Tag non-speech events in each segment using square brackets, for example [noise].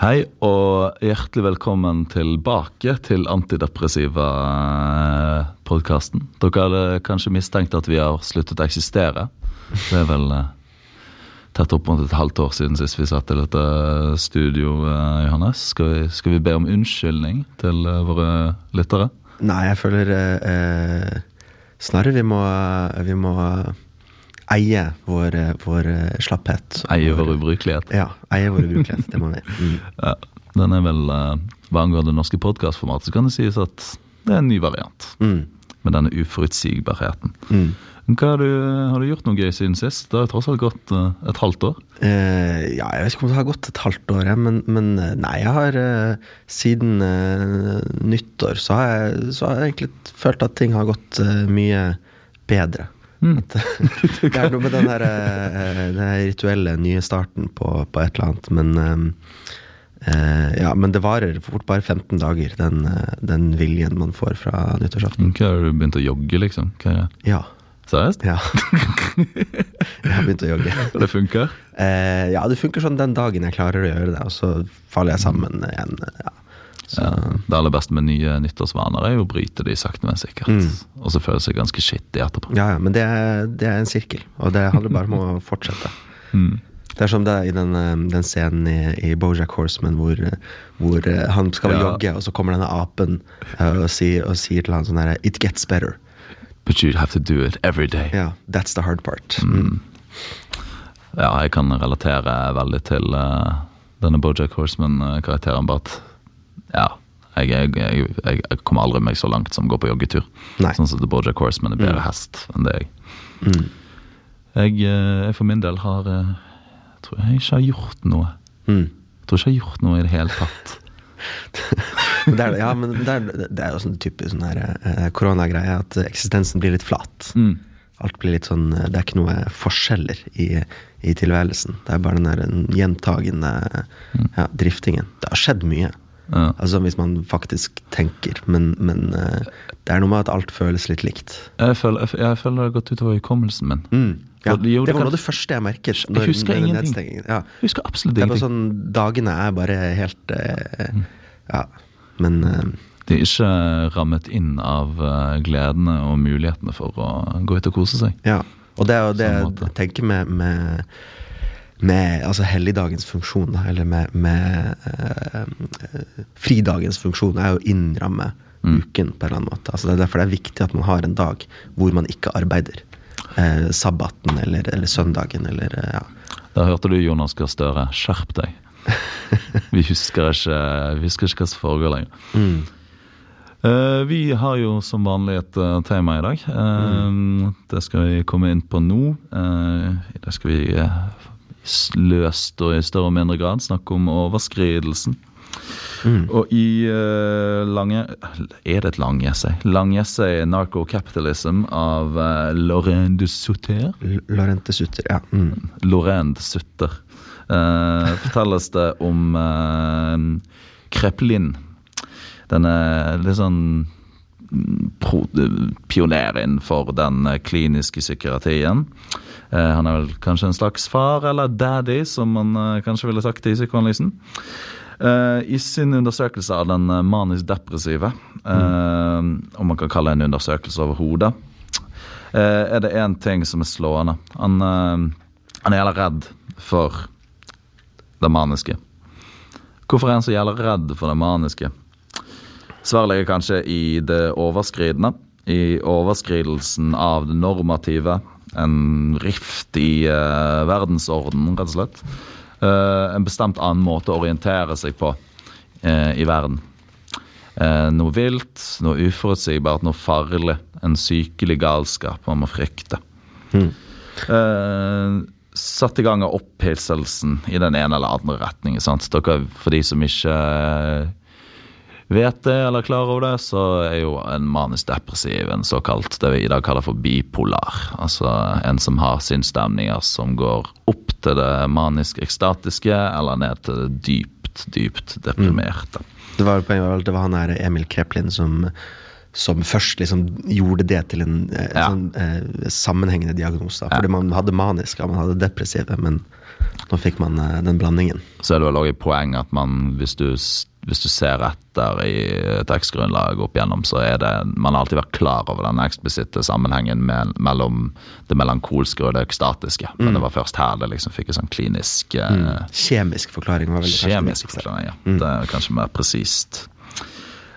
Hei og hjertelig velkommen tilbake til Antidepressiva-podkasten. Dere hadde kanskje mistenkt at vi har sluttet å eksistere. Det er vel eh, tett opp mot et halvt år siden sist vi satt i dette studio, eh, Johannes. Skal vi, skal vi be om unnskyldning til eh, våre lyttere? Nei, jeg føler eh, snarere vi må, vi må eie vår, vår slapphet. Eie vår ubrukelighet. Ja, eie vår ubrukelighet. Det må vi. [laughs] Mm. Ja, den er vel eh, Hva angår det norske podkastformatet, så kan det sies at det er en ny variant. Mm. Med denne uforutsigbarheten. Mm. Har, du, har du gjort noe gøy siden sist? Det har jo tross alt gått eh, et halvt år. Eh, ja, jeg vet ikke om det har gått et halvt år, men, men eh, nei, jeg har eh, siden eh, nyttår så har, jeg, så har jeg egentlig følt at ting har gått eh, mye bedre. Mm. [laughs] Det er noe med den her, eh, den her rituelle nye starten på, på et eller annet, men eh, eh, Ja, men det varer fort bare 15 dager, den, eh, den viljen man får fra nyttårsaften. Hva har du begynt å jogge, liksom? Ja. Seriøst? ja. [laughs] jeg har begynt å jogge. Og det funker? Eh, ja, det funker sånn den dagen jeg klarer å gjøre det, og så faller jeg sammen igjen. Ja. Det aller beste med nye nyttårsvaner er jo å bryte de sakte, men sikkert. Mm. Og så føle seg ganske skittig etterpå. ja, ja, men det er, det er en sirkel, og det handler bare om å [laughs] fortsette. Mm. Det er som det er i den, eh, den scenen i, i Bojack Horseman hvor, hvor eh, han skal Ja. jogge, og så kommer denne apen eh, og, sier, og sier til han sånn herre It gets better. But you have to do it every day. Ja, that's the hard part. Mm. Ja, jeg kan relatere veldig til uh, denne Bojack Horseman-karakteren, bare at ja, jeg, jeg, jeg, jeg kommer aldri meg så langt som å gå på joggetur. Nei. Sånn som Bojack Horseman er bedre Mm. hest enn det jeg. Mm. Jeg, eh, jeg for min del har eh, Jeg tror jeg ikke har gjort noe. Mm. Jeg tror ikke jeg har gjort noe i det hele tatt. [laughs] Men det er, ja, men det er, det er jo sånn typisk sånn eh, koronagreie at eksistensen blir litt flat. Mm. Alt blir litt sånn Det er ikke noe forskjeller i, i tilværelsen. Det er bare den der gjentagende ja, driftingen. Det har skjedd mye. Ja. Altså Hvis man faktisk tenker. Men, men eh, det er noe med at alt føles litt likt. Jeg, føler, jeg, jeg føler det har gått utover hukommelsen min. Ja, Og det- jo, det var noe av det første jeg merket. Jeg husker når- når ingenting. Ja. Jeg husker absolutt Det er ingenting. sånn Dagene er bare helt eh, Ja. Men uh, De er ikke rammet inn av uh, gledene og mulighetene for å gå ut og kose seg. Ja, og det er jo det jeg tenker med, med, med altså helligdagens funksjon, eller med, med eh, eh, fridagens funksjon, er å innramme Mm. uken på en eller annen måte. Altså det er derfor det er viktig at man har en dag hvor man ikke arbeider. Eh, sabbaten eller, eller søndagen eller eh, ja. Der hørte du Jonas Gahr Støre. Skjerp deg. [laughs] Vi husker ikke, vi husker ikke hva som foregår lenger. Mm. Eh, vi har jo som vanlig et tema i dag. Eh, Det skal vi komme inn på nå. Det skal vi løst og i større og mindre grad snakke om overskridelsen. Mm. Og i uh, lange Er det et langessay? Langessay 'Narco-Capitalism' av uh, Lorraine de Sutter. L- de Sutter, ja. Mm. Lorraine de Sutter. Uh, fortelles det om uh, Kreplin. Denne litt sånn mm, pioner innenfor den eh, kliniske psykiatrien. Eh, han er vel kanskje en slags far, eller daddy, som man eh, kanskje ville sagt i psykoanalysen. I sin undersøkelse av den manisk-depressive, mm. om man kan kalle det en undersøkelse overhodet, er det én ting som er slående. Han, han er jævla redd for det maniske. Hvorfor er han så jævla redd for det maniske? Svaret ligger kanskje i det overskridende. I overskridelsen av det normative. En rift i uh, verdensordenen, rett og slett. Uh, en bestemt annen måte å orientere seg på uh, i verden. Eh, noe vilt, noe uforutsigbart, noe farlig. En sykelig galskap man må frykte. Mm. Eh, satt i gang av opphisselsen i den ene eller andre retningen. Sant? Dere, for de som ikke eh, vet det eller er klar over det, så er jo en manisk depressiv en såkalt det vi i dag kaller for bipolar. Altså en som har sinnsstemninger som går opp til det manisk-ekstatiske eller ned til det dypt, dypt deprimerte. Det var, poenget var at det var han her Emil Kreplin som, som først liksom gjorde det til en en Ja. sånn, eh, sammenhengende diagnose. Fordi man hadde maniske, man hadde depressive, men nå fikk man eh, den blandingen. Så er det vel òg et poeng at man, hvis du, hvis du ser etter i tekstgrunnlaget opp igjennom, så er det Man har alltid vært klar over den eksplisitte sammenhengen med, mellom det melankolske og det ekstatiske. Men det var først her det liksom fikk en sånn klinisk eh, Kjemisk forklaring var veldig Kjemisk forklaring, ja. Det er kanskje mer presist.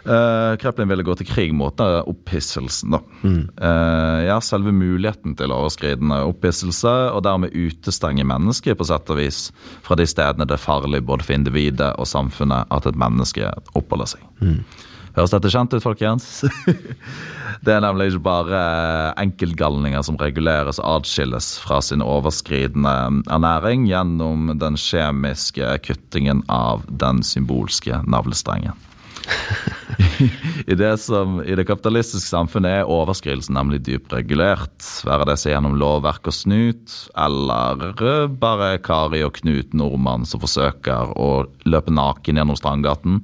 Uh, Kreplin ville gå til krig mot uh, opphisselsen, da. Eh, ja, selve muligheten til overskridende opphisselse, og dermed utestenge mennesket på sett og vis fra de stedene det er farlig både for individet og samfunnet at et menneske oppholder seg. Høres dette kjent ut, folkens? [laughs] Det er nemlig ikke bare enkeltgalninger som reguleres og adskilles fra sin overskridende ernæring gjennom den kjemiske kuttingen av den symbolske navlestrengen. [laughs] I det, som, I det kapitalistiske samfunnet er overskridelsen nemlig dypt regulert. Være det seg gjennom lovverk og snut, eller bare Kari og Knut nordmann som forsøker å løpe naken gjennom Strandgaten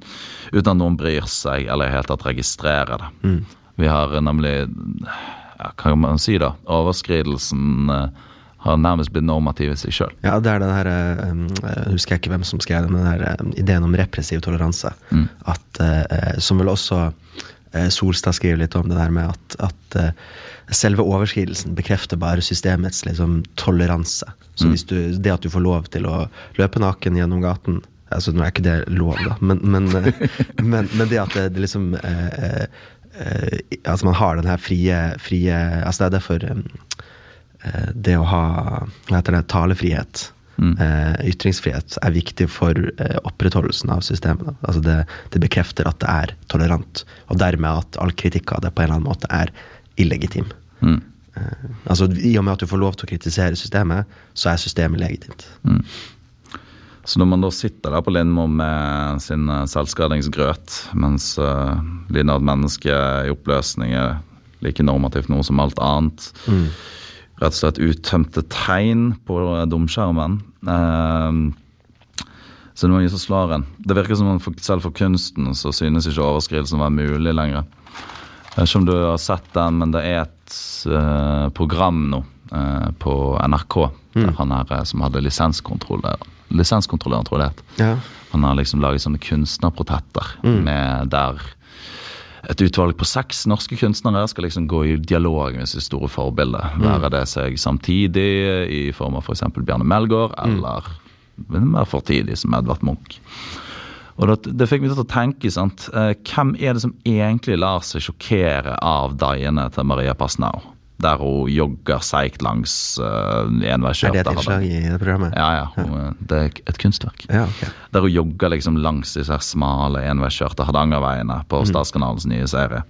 uten at noen bryr seg eller i hele tatt registrerer det. Vi har nemlig, ja, hva kan man si da, overskridelsen eh, har nærmest blitt normativ i seg sjøl. Ja, det er den her eh, um, Jeg husker ikke hvem som skrev det, men den her eh, ideen om repressiv toleranse. At, eh, som vel også eh, Solstad skriver litt om det der med at, at eh, selve overskridelsen bekrefter bare systemets liksom, toleranse. Så hvis du, det at du får lov til å løpe naken gjennom gaten altså Nå er ikke det lov, da, men, men, eh, [laughs] men, men det at det, det liksom eh, eh, eh, Altså man har den her frie, frie Altså det er derfor um, eh, det å ha det, talefrihet, eh, ytringsfrihet, er viktig for eh, opprettholdelsen av systemet. Altså det, det bekrefter at det er tolerant, og dermed at all kritikk av det på en eller annen måte er illegitim. Mm. Eh, altså I og med at du får lov til å kritisere systemet, så er systemet legitimt. Så når man da sitter der på Lindmo med sin eh, selvskadingsgrøt, mens uh, lider av et menneske i oppløsning er like normativt noe som alt annet, rett og slett uttømte tegn på eh, domskjermen eh, Så det må noe som slår en. Det virker som om selv for kunsten så synes ikke overskridelsen være mulig lenger. Jeg vet ikke om du har sett den, men det er et eh, program nå eh, på NRK der han her eh, som hadde lisenskontroller lisenskontrolløren, tror jeg det het. Ja. Han har liksom laget sånne kunstnerportretter med der et utvalg på seks norske kunstnere skal liksom gå i dialog med sitt store forbilde. Være det seg samtidig i form av f.eks. For Bjarne Melgaard, eller mer fortidig som Edvard Munch. Og det, det fikk meg til å tenke, sant? eh, hvem er det som egentlig lar seg sjokkere av daiene til Maria Pasnau? Der hun jogger seigt langs uh, Er det et innslag i det programmet? Ja, ja. Hun, det er et kunstverk. Ja, okay. Der hun jogger liksom langs disse her smale enveiskjørte Hardangerveiene på Statskanalens nye serie.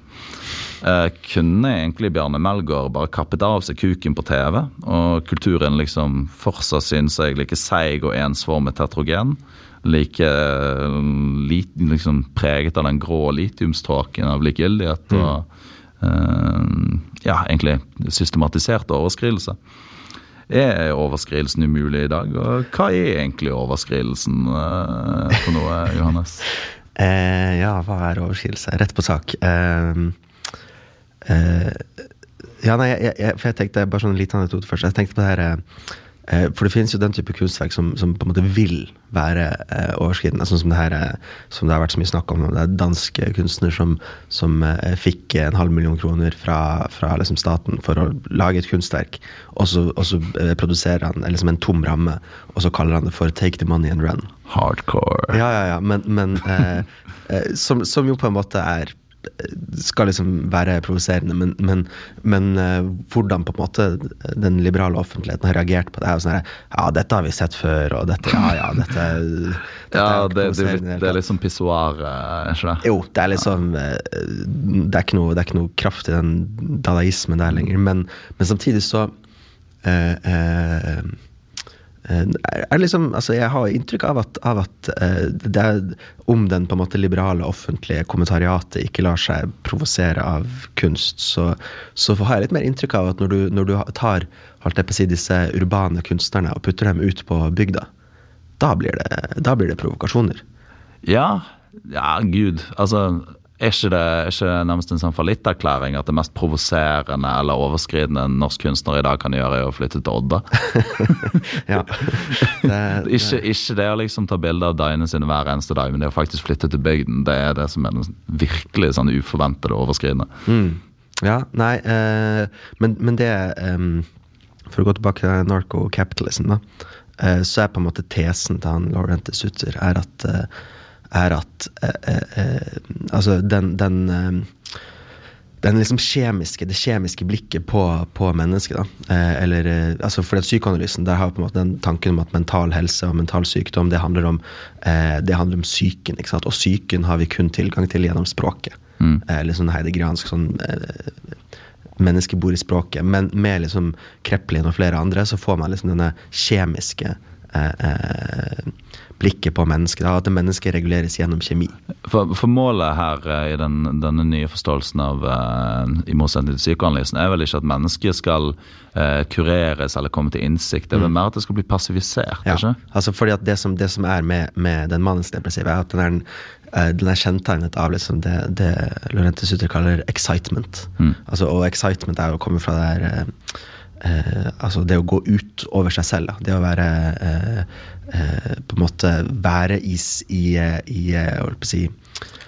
Uh, kunne egentlig Bjarne Melgaard bare kappet av seg kuken på TV, og kulturen liksom fortsatt synes jeg like seig og ensformet heterogen. Like eh, liksom preget av den grå litiumståken av likegyldighet og eh, ja, egentlig systematisert overskridelser. Er overskridelsen umulig i dag? Og hva er egentlig overskridelsen eh, for noe, [laughs] Johannes? Eh, ja, hva er overskridelse? Rett på sak. Eh, eh, ja, nei, jeg, jeg, for jeg tenkte bare sånn en liten anekdote først. Jeg tenkte på det her eh, For det finnes jo den type kunstverk som, som på en måte vil være eh, overskridende. Sånn som det her eh, som det har vært så mye snakk om. Det er dansk kunstner som, som eh, fikk en halv million kroner fra, fra liksom staten for å lage et kunstverk, og så, og så eh, produserer han liksom en tom ramme, og så kaller han det for 'Take the money and run'. Hardcore. Ja, ja, ja, men, men eh, eh, som, som jo på en måte er skal liksom være provoserende, men, men, men eh, hvordan på en måte den liberale offentligheten har reagert på det, er jo sånn her Ja, dette har vi sett før, og dette Ja, ja, dette, [laughs] dette Ja, er det, det, i det, er liksom pissoar, eh, ikke det? Jo, det er liksom eh, Det er ikke noe, det er ikke noe kraft i den dadaismen der lenger, men, men samtidig så eh, eh, eh, liksom, altså Jeg har inntrykk av at, av at eh, det om den på en måte liberale offentlige kommentariatet ikke lar seg provosere av kunst, så, så har jeg litt mer inntrykk av at når du, når du tar si, disse urbane kunstnerne og putter dem ut på bygda, da blir det, da blir det provokasjoner. Ja, ja, gud. Altså, er ikke det, er ikke nærmest en sånn fallitterklæring at det mest provoserende eller overskridende en norsk kunstner i dag kan gjøre, er å flytte til Odda? [laughs] ja. Det, det. [laughs] Ikke, ikke, det å liksom ta bilde av dagene sine hver eneste dag, men det å faktisk flytte til bygden, det er det som er den virkelig sånn uforventede overskridende. Mm. Ja, nei, eh, men, men, det um, For å gå tilbake til narco-capitalism, da. Eh, så er på en måte tesen til han Laurente Sutter er at, eh, er at eh, eh, Altså, den, den den liksom kjemiske, det kjemiske blikket på, på mennesket. da, eh, eller, eh, altså for den Psykoanalysen der har på en måte den tanken om at mental helse og mental sykdom det handler om eh, det handler om psyken. ikke sant, Og psyken har vi kun tilgang til gjennom språket. Mm. Eh, eller sånn heidegransk sånn eh, Mennesket bor i språket. Men med liksom Kreplin og flere andre så får man liksom denne kjemiske eh, blikket på mennesket. At mennesket reguleres gjennom kjemi. For, for målet her i den, denne nye forståelsen av i motsetning til psykoanalysen er vel ikke at mennesket skal uh, kureres eller komme til innsikt. Det er vel mm. mer at det skal bli passivisert? Ja, ikke? altså fordi at det som, det som er med, med den manisk-depressive, er at den er Eh, den er kjennetegnet av liksom det, det Lorente Sutter kaller excitement. Mm. Altså, og excitement er å komme fra det her eh, eh, altså det å gå ut over seg selv. Da. Det å være eh, eh, På en måte være i, i, i si,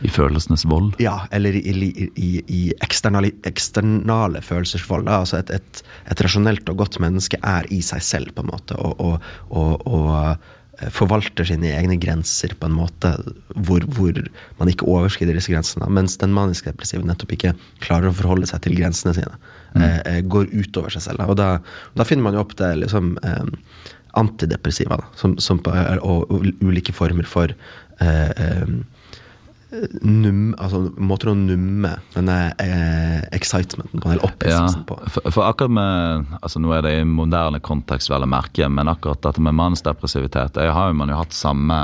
I følelsenes vold? Ja, eller i, i, i eksternale, eksternale følelsers vold. Altså et, et, et, rasjonelt og godt menneske er i seg selv, på en måte. og, og, og, og Eh, forvalter sine egne grenser på en måte hvor, hvor man ikke overskrider disse grensene. Mens den manisk-depressive nettopp ikke klarer å forholde seg til grensene sine. Mm. Eh, eh går utover seg selv. Og da, da, finner man jo opp det liksom eh, antidepressiva, da, som, som og, og, ulike former for eh, eh num, altså, måter å numme denne eh, excitementen på, eller opphisselsen ja, på. For, for, akkurat med altså Nå er det i moderne kontekst, vel å merke, men akkurat dette med mannsdepressivitet Jeg har jo man jo hatt samme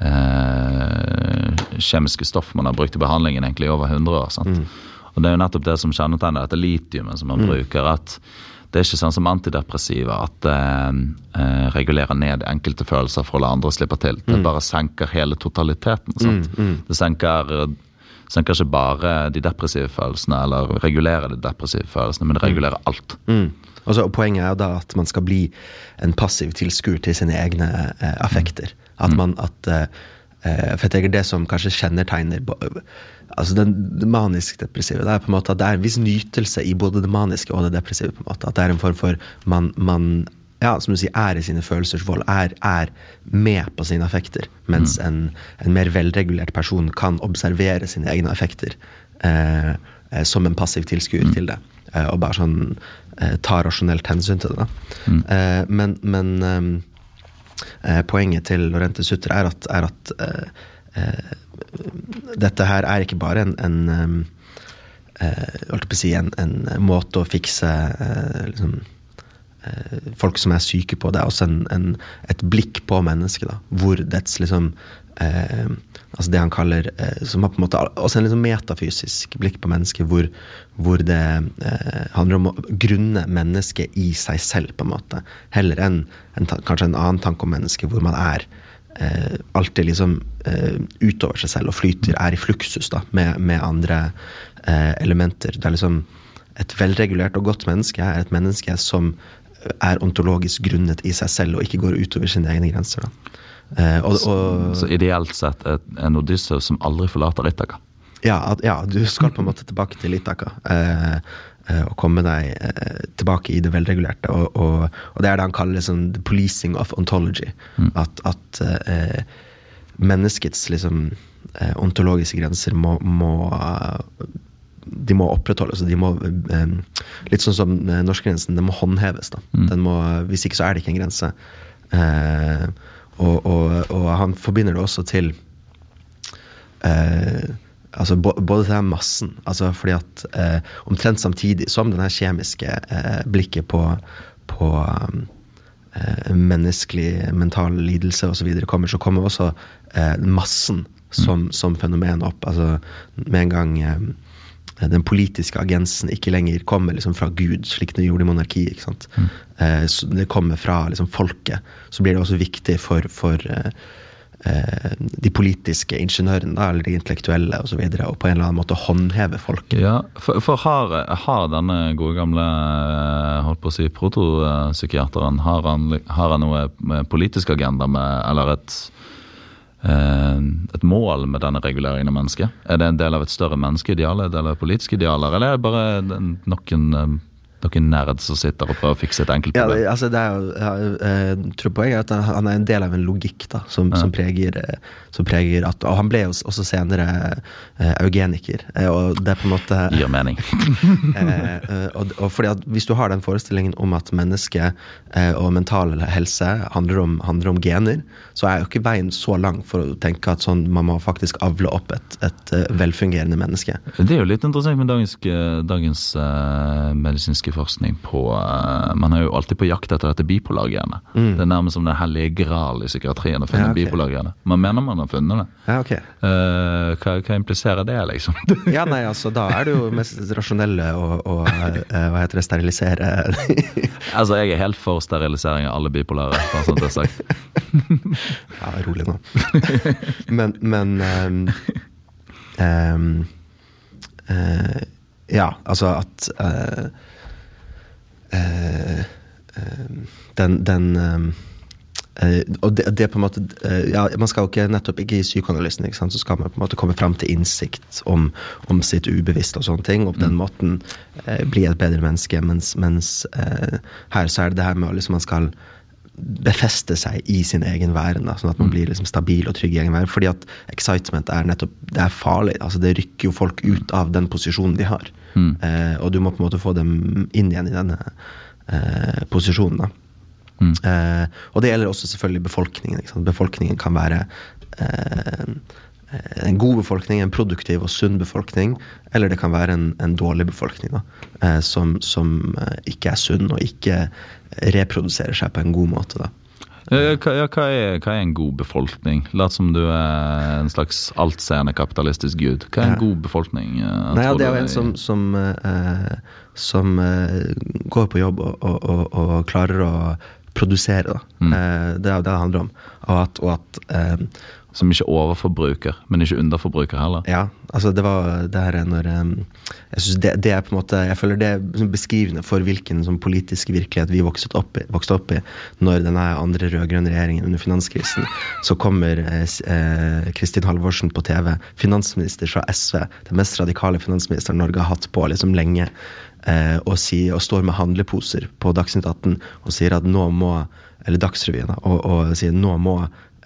eh, kjemiske stoff man har brukt i behandlingen egentlig i over 100 år. sant? Mm. Og det er jo nettopp det som kjennetegner dette litiumet som man mm. bruker. at det er ikke sånn som antidepressiva at det eh, regulerer ned enkelte følelser for å la andre slippe til. Det mm. bare senker hele totaliteten. Mm, mm. Det senker, senker, ikke bare de depressive følelsene, eller regulerer de depressive følelsene, men det mm. regulerer alt. Mm. Altså, og poenget er da at man skal bli en passiv tilskuer til sine egne eh, affekter. At mm. man at eh, eh For jeg tenker det som kanskje kjennetegner altså den, det manisk-depressive. Det er på en måte at det er en viss nytelse i både det maniske og det depressive. på en måte, At det er en form for man, man ja, som du sier, er i sine følelsers vold, er, er med på sine affekter. Mens mm. en, en, mer velregulert person kan observere sine egne affekter eh, eh som en passiv tilskuer mm. til det. Eh, og bare sånn eh, ta rasjonelt hensyn til det. Mm. Eh, men, men eh, poenget til Lorente Sutter er at, er at dette her er ikke bare en, en, si, en, en måte å fikse eh, liksom, eh, folk som er syke på. Det er også et blikk på mennesket. Hvor dets liksom altså Det han kaller Som har på en måte også en liksom metafysisk blikk på mennesket, hvor, hvor det handler om å grunne mennesket i seg selv, på en måte. Heller enn en, kanskje en annen tanke om mennesket, hvor man er eh, alltid liksom eh, utover seg selv og flyter, er i fluksus da, med, med andre eh, elementer. Det er liksom Et velregulert og godt menneske er et menneske som er ontologisk grunnet i seg selv og ikke går utover sine egne grenser. Eh, og, og, så, ideelt sett en Odysseus som aldri forlater Ithaka? Ja, ja, du skal på en måte tilbake til Ithaka. Eh, Eh, å komme deg eh, tilbake i det velregulerte. Og, og, og, det er det han kaller liksom, the policing of ontology. Mm. At, at eh, menneskets liksom, ontologiske grenser må, må de må opprettholdes. De må, litt sånn som norskegrensen, den må håndheves. Da. Mm. Må, hvis ikke så er det ikke en grense. Eh, og, og, og, han forbinder det også til eh, altså Både til den massen, altså fordi at eh, omtrent samtidig som denne kjemiske eh, blikket på, på eh, menneskelig mental lidelse osv. Så kommer, så kommer også eh, massen som, mm. som, fenomen opp. Altså med en gang eh, den politiske agensen ikke lenger kommer liksom fra Gud, slik den gjorde i monarkiet. ikke sant? Mm. Eh, det kommer fra liksom folket. Så blir det også viktig for, for eh, de politiske ingeniørene, da, eller de intellektuelle osv., og, på en eller annen måte håndheve folket. Ja, for, for har, har, denne gode gamle eh, holdt på å si protopsykiateren har han, har han noe politisk agenda med, eller et eh, et mål med denne reguleringen av mennesket? Er det en del av et større menneskeideal, en del av politiske idealer, eller er det bare noen noen nerd som sitter og prøver å fikse et enkelt problem. Ja, altså det er jo, ja, jeg tror poenget er at han er en del av en logikk da, som, ja. som, preger, som preger, at Og han ble jo også senere uh, eugeniker. Eh, og det er på en måte Gir mening. uh, [laughs] og, og, fordi at Hvis du har den forestillingen om at menneske uh, og mental helse handler om, handler om, gener, så er jo ikke veien så lang for å tenke at sånn, man må faktisk avle opp et, et velfungerende menneske. Det er jo litt interessant med dagens, dagens medisinske forskning på uh, Man er jo alltid på jakt etter dette bipolargenet. Mm. Det er nærmest som den hellige gral i psykiatrien å finne ja, okay. bipolargenet. Man mener man har funnet det. Ja, okay. uh, hva, hva, impliserer det, liksom? [laughs] ja, nei, altså Da er det jo mest rasjonelle å hva heter det, sterilisere [laughs] Altså, jeg er helt for sterilisering av alle bipolare, bare sånn det er sagt. [laughs] ja, rolig nå. men men um, um, uh, ja, altså at uh, Eh, eh, den, den Uh, og det, det, på en måte ja, Man skal jo ikke nettopp ikke i psykoanalysen ikke sant, så skal man på en måte komme fram til innsikt om, om sitt ubevisste og sånne ting, og på den mm. måten bli et bedre menneske. Mens, mens her så er det det her med at liksom, man skal befeste seg i sin egen væren. sånn at man mm. blir liksom stabil og trygg i egen væren. Fordi at excitement er nettopp det er farlig. altså Det rykker jo folk ut av den posisjonen de har. Mm. Eh, og du må på en måte få dem inn igjen i denne eh, posisjonen. da. Mm. Eh, og det gjelder også selvfølgelig befolkningen. Befolkningen kan være eh, en god befolkning, en produktiv og sunn befolkning, eller det kan være en, en dårlig befolkning da, eh, som, som, eh, ikke er sunn og ikke reproduserer seg på en god måte. da. Hva, ja, hva, er, hva, er, en god befolkning? Lat som du er en slags altseende kapitalistisk gud. Hva er en god befolkning? Nei, ja, Det er jo en som, som, uh, som uh, går på jobb og, og, og, og, klarer å produsere. Mm. Uh, det er jo det det handler om. Og at, at som ikke overforbruker, men ikke underforbruker heller. Ja, altså det var det her når Jeg synes det, det, er på en måte, jeg føler det er beskrivende for hvilken sånn politisk virkelighet vi vokste opp, i, vokste opp i når denne andre rød-grønne regjeringen under finanskrisen. Så kommer eh, Kristin Halvorsen på TV, finansminister fra SV, den mest radikale finansministeren Norge har hatt på liksom lenge, eh, og, si, og står med handleposer på Dagsnytt 18 og sier at nå må eller Dagsrevyen, og, og sier nå må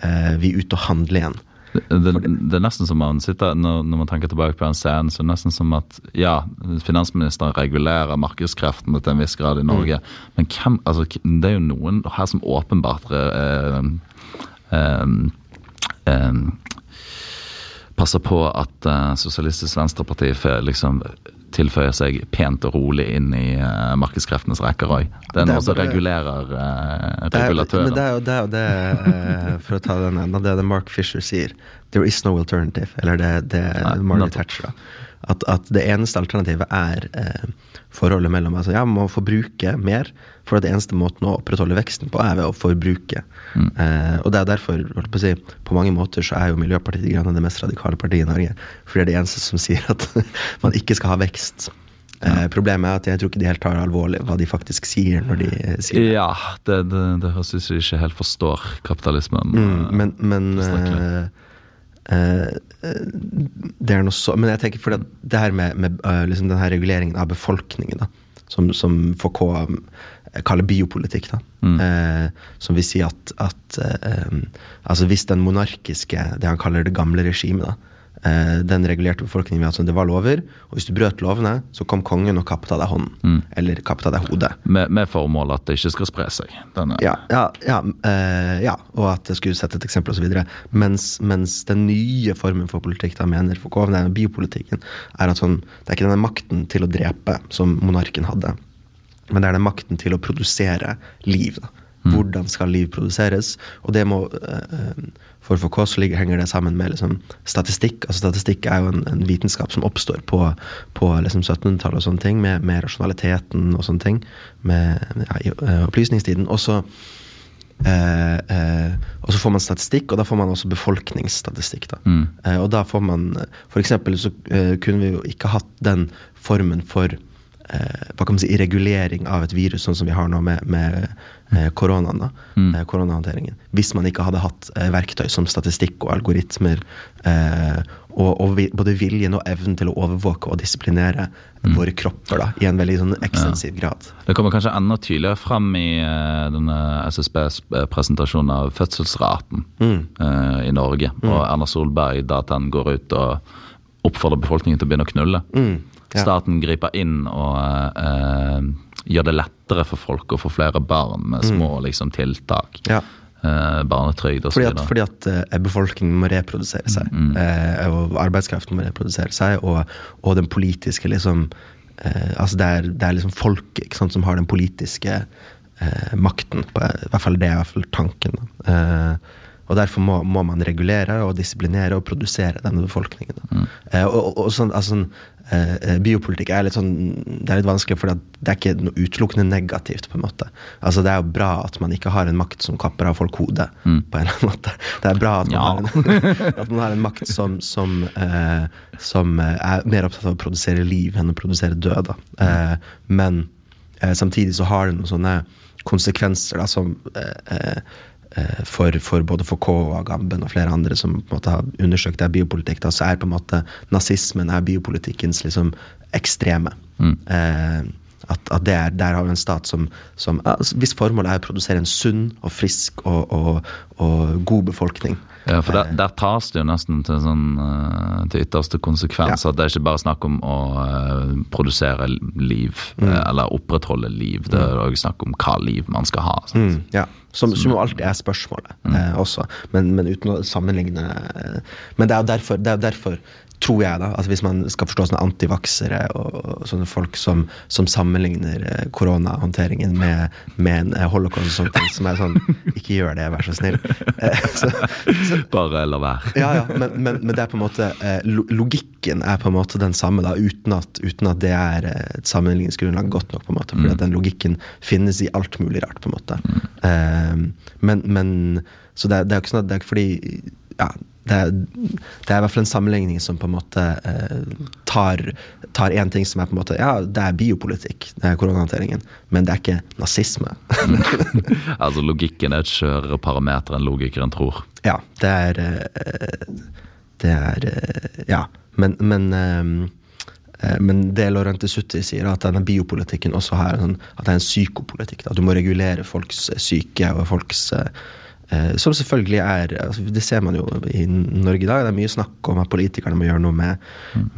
eh, vi ute og handler igjen. Det, det, er nesten som man sitter, når, man tenker tilbake på en scene, så er det nesten som at ja, finansministeren regulerer markedskreftene til en viss grad i mm. Norge, mm. men hvem, altså, det er jo noen her som åpenbart eh, eh, eh, passer på at uh, Sosialistisk Venstreparti liksom tilføyer seg pent og rolig inn i uh, markedskreftenes rekker òg. Det er noe som regulerer uh, regulatøren. Det er jo det, det, uh, for å ta den enda, det er det Mark Fisher sier. There is no alternative. Eller det, det Margaret Thatcher. At, at, det eneste alternativet er forholdet mellom altså, Ja, man må forbruke mer, for det eneste måten å opprettholde veksten på, er ved å forbruke. Mm. Eh, og det er derfor, på, si, på mange måter, så er jo Miljøpartiet De Grønne det mest radikale partiet i Norge. For det er det eneste som sier at [laughs] man ikke skal ha vekst. Eh, problemet er at jeg tror ikke de helt tar alvorlig hva de faktisk sier når de sier det. Ja, det, det, det høres ut som de ikke helt forstår kapitalismen. Mm, eh, men, men det er noe så Men jeg tenker at det her med, med uh, liksom den her reguleringen av befolkningen, da, som, som FK kaller biopolitikk. da, mm. eh, Som vil si at, at eh, altså hvis den monarkiske, det han kaller det gamle regimet, eh, den regulerte befolkningen ved at det var lover, og hvis du brøt lovene, så kom kongen og kappet av deg hånden. Mm. Eller kappet av deg hodet. Med, med formål at det ikke skal spre seg? Ja, ja, ja, eh, ja, og at det skulle sette et eksempel osv. Mens, mens den nye formen for politikk da mener for denne biopolitikken, er at sånn, det er ikke denne makten til å drepe som monarken hadde. Men det er den makten til å produsere liv. Da. Mm. Hvordan skal liv produseres? Og det må For For Foucault så henger det sammen med liksom, statistikk. altså Statistikk er jo en, en vitenskap som oppstår på, på liksom 1700-tallet, og sånne ting, med, med, rasjonaliteten og sånne ting. Med ja, eh, opplysningstiden. Og så eh, eh, får man statistikk, og da får man også befolkningsstatistikk. Da. Mm. Eh, og da får man For eksempel så eh, kunne vi jo ikke hatt den formen for eh, hva kan man si, regulering av et virus, sånn som vi har nå med, med eh, koronaen. da, Mm. eh, koronahåndteringen. Hvis man ikke hadde hatt eh, verktøy som statistikk og algoritmer, eh, og, og både viljen og evnen til å overvåke og disiplinere våre kropper da, i en veldig sånn ekstensiv grad. Det kommer kanskje enda tydeligere frem i eh, denne SSBs presentasjon av fødselsraten Mm. eh, i Norge. Og Erna Solberg da at den går ut og oppfordrer befolkningen til å begynne å knulle. Mm. Ja. Staten griper inn og eh, gjør det lettere for folk å få flere barn med små liksom, tiltak. Ja. Eh, barnetrygd osv. Fordi at, fordi at eh, befolkningen må reprodusere seg. Eh, og arbeidskraften må reprodusere seg, og, og den politiske liksom eh, Altså det er, det er liksom folket som har den politiske eh, makten. På, I hvert fall det er i hvert fall tanken. Eh, og derfor må, må man regulere og disiplinere og produsere denne befolkningen. Mm. Eh, og, og, sånn, altså, sånn, eh, biopolitikk er litt sånn Det er litt vanskelig, for det er ikke noe utelukkende negativt. på en måte. Altså Det er jo bra at man ikke har en makt som kapper av folk hodet. på en eller annen måte. Det er bra at man, Ja. har, en, [laughs] at man har en makt som, som, eh, som eh, er mer opptatt av å produsere liv enn å produsere død. Eh, men eh, samtidig så har det noen sånne konsekvenser da, som eh, eh, eh, for, for både Foucault og Agamben og flere andre som på en måte har undersøkt det er biopolitikk, da, så er på en måte nazismen er biopolitikkens liksom ekstreme. Eh, at, at det er, Der har vi en stat som, som altså, hvis formålet er å produsere en sunn og frisk og, og, og god befolkning. Ja, for der, der tas det jo nesten til, sånn, eh, til ytterste konsekvens. Ja. At det er ikke bare snakk om å eh, produsere liv, Mm. eh, eller opprettholde liv. Det er òg snakk om hva liv man skal ha. Sånn. Mm, ja, som, som jo alltid er spørsmålet eh, også, men, men uten å sammenligne eh, Men det er jo derfor, det er derfor tror jeg, da, altså hvis man skal forstå sånne antivaksere og, og sånne folk som, som sammenligner eh, koronahåndteringen med, med en eh, holocaust og sånne ting, som er sånn [laughs] Ikke gjør det, vær så snill. Eh, [laughs] så, så, Bare la være. ja, ja, men, men, men det er på en måte Logikken er på en måte den samme, da, uten at, uten at det er et sammenligningsgrunnlag godt nok. på en måte, For mm. den logikken finnes i alt mulig rart. på en måte. Eh, men, men Så det det er jo ikke sånn at det er ikke fordi ja, det det er i hvert fall en sammenligning som på en måte eh, tar tar én ting som er på en måte Ja, det er biopolitikk, det er koronahåndteringen, men det er ikke nazisme. [laughs] altså Logikken er et skjørere parameter enn logikeren tror. Ja, det er eh, Det er eh, Ja. Men, men eh, eh, men det Lorente Sutti sier, at denne biopolitikken også har en, sånn, at det er en psykopolitikk. Da. Du må regulere folks syke og folks eh, Som selvfølgelig er altså, Det ser man jo i Norge i dag. Det er mye snakk om at politikerne må gjøre noe med,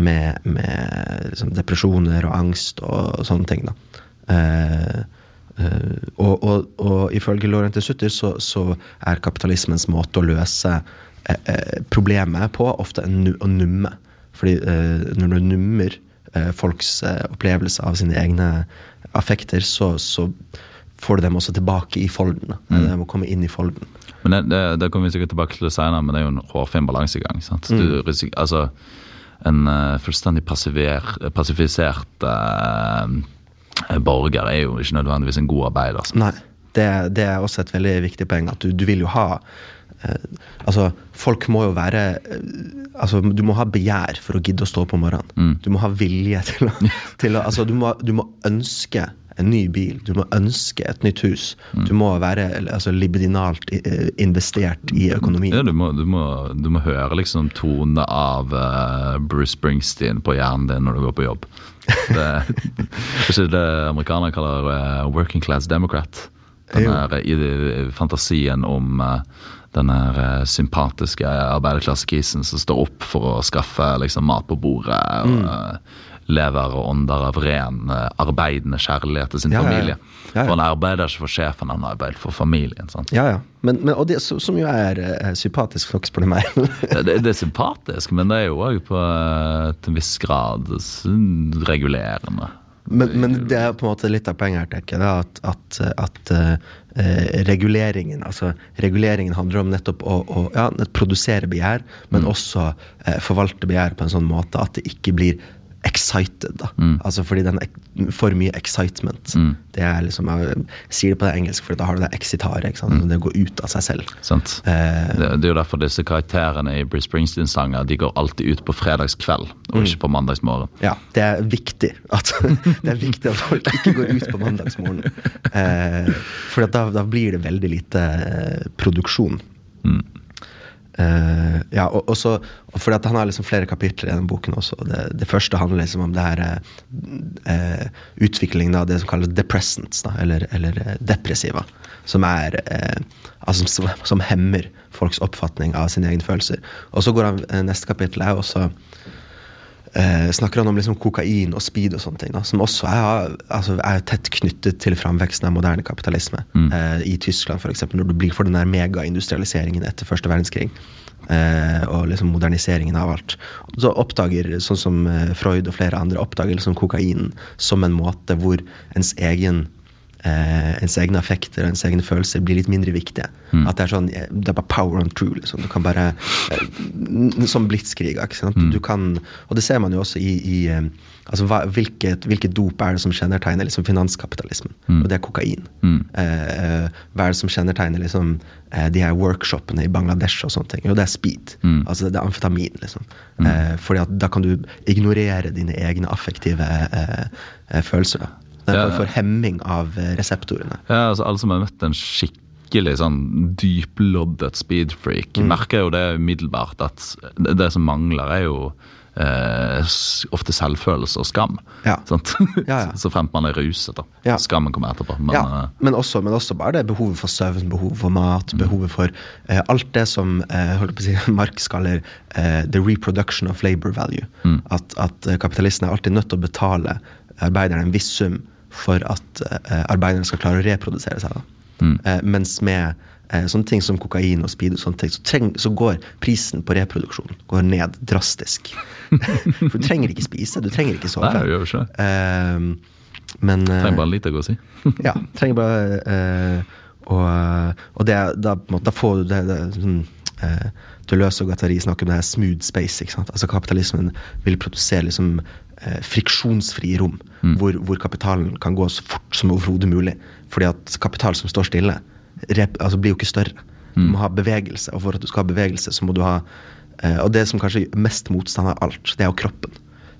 med, med liksom, depresjoner og angst og, sånne ting. da. Eh, eh, og, og, og ifølge Laurente Sutter så, så er kapitalismens måte å løse eh, eh, problemet på ofte nu, å numme. Fordi eh, når du nummer eh, folks eh, opplevelse av sine egne affekter, så, så får du dem også tilbake i folden. Mm. De må komme inn i folden. Men det, det, det kommer vi sikkert tilbake til senere, men det er jo en hårfin balansegang. sant? Du risik- altså, En uh, fullstendig passifisert uh, borger er jo ikke nødvendigvis en god arbeider. sant? Nei, det, det er også et veldig viktig poeng. At du, du vil jo ha eh, Altså, folk må jo være eh, Altså, du må ha begjær for å gidde å stå opp om morgenen. Du må ha vilje til å, [laughs] til å Altså, du må, du må ønske en ny bil. Du må ønske et nytt hus. Du må være altså, libidinalt eh, investert i økonomien. Ja, du, må, du, må, du må høre liksom tonene av uh, Bruce Springsteen på hjernen din når du går på jobb. [laughs] Det er ikke det amerikanerne kaller uh, working class democrat. Den her, fantasien om uh, den her sympatiske arbeiderklassekisen som står opp for å skaffe liksom, mat på bordet. og eh, Lever og ånder av ren eh, arbeidende kjærlighet til sin Ja, familie. Ja, ja. For han arbeider ikke for sjefen, han arbeider for familien. sant? Ja, ja. Men, men, og det, som jo er uh, sympatisk nok, spør du meg. [laughs] Det, det er sympatisk, men det er jo òg på eh, til en viss grad regulerende. Men, men det er på en måte litt av poenget her, tenker jeg. At, at, at eh, reguleringen altså reguleringen handler om nettopp å, å ja, produsere begjær, men også eh, forvalte begjær på en sånn måte at det ikke blir excited. da. Mm. Altså fordi den For mye excitement. Mm. Det er liksom, Jeg sier det på det engelsk, for da har du det excitare. ikke sant? Mm. Det går ut av seg selv. Sant? Eh, Det, det er jo derfor disse karakterene i Bruce Springsteen-sanger de går alltid ut på fredagskveld, og Mm. ikke på mandagsmorgen. Ja, det er viktig at, [laughs] det er viktig at folk ikke går ut på mandagsmorgen. [laughs] Eh, for da, da blir det veldig lite eh, produksjon. Mm. Eh, ja, og, og så, fordi at Han har liksom flere kapitler i den boken også. Det, det første handler liksom om det her eh, utviklingen av det som kalles depressants, da, eller, eller depressiva. Som er uh, altså, som, som hemmer folks oppfatning av sine egne følelser. Og så går han, Neste kapittel er også eh, snakker han om liksom kokain og speed og sånne ting, da, som også er, altså, er tett knyttet til framveksten av moderne kapitalisme. Mm. Eh, I Tyskland, f.eks., når du blir for den der megaindustrialiseringen etter første verdenskrig. Eh, og liksom moderniseringen av alt. Så oppdager, sånn som eh, Freud og flere andre, oppdager liksom kokain som en måte hvor ens egen eh, ens egne affekter og ens egne følelser blir litt mindre viktige. Mm. At det er sånn, eh, det er bare power on true. liksom. Du kan bare, eh, Som blitskrig, ikke sant? Mm. Du kan, og det ser man jo også i, i eh, altså hva, hvilket, hvilket dop er det som kjennetegner liksom finanskapitalismen? Mm. Og det er kokain. Mm. Eh, hva er det som kjennetegner liksom, de her workshopene i Bangladesh og sånne ting? Jo, det er speed. Mm. Altså det er amfetamin, liksom. Eh, fordi at da kan du ignorere dine egne affektive eh, følelser. da. En for hemming av eh, reseptorene. Ja, altså Alle som har møtt en skikkelig sånn dyploddet speedfreak, Mm. merker jo det umiddelbart at det, som mangler, er jo eh, ofte selvfølelse og skam. Ja. Sant? Ja, ja. [laughs] Så fremt man er ruset. da. Ja. Skammen kommer etterpå. Men ja, eh, men også, men også bare det behovet for søvn, behovet for mat, behovet for uh, alt det som uh, holdt på å si, [laughs] Marx kaller the reproduction of labor value. Mm. At, at kapitalisten er alltid nødt til å betale arbeiderne en viss sum for at eh, arbeiderne skal klare å reprodusere seg. Mm. Eh, mens med eh, sånne ting som kokain og speed, og sånne ting, så, treng, så går prisen på reproduksjon går ned drastisk. [laughs] for du trenger ikke spise, du trenger ikke sove. Nei, det gjør ikke det. Eh, men trenger bare lite å gå og si. [laughs] ja, trenger bare uh, og, og det, da, en da får du det, det sånn, Deleuze og Guattari snakker om det her smooth space. Altså Kapitalismen vil produsere liksom friksjonsfrie rom, Mm. hvor, hvor kapitalen kan gå så fort som overhodet mulig. Fordi at kapital som står stille, rep, altså blir jo ikke større. Du Mm. må ha bevegelse, og for at du skal ha bevegelse, så må du ha eh, Og det som kanskje gjør mest motstand av alt, det er jo kroppen.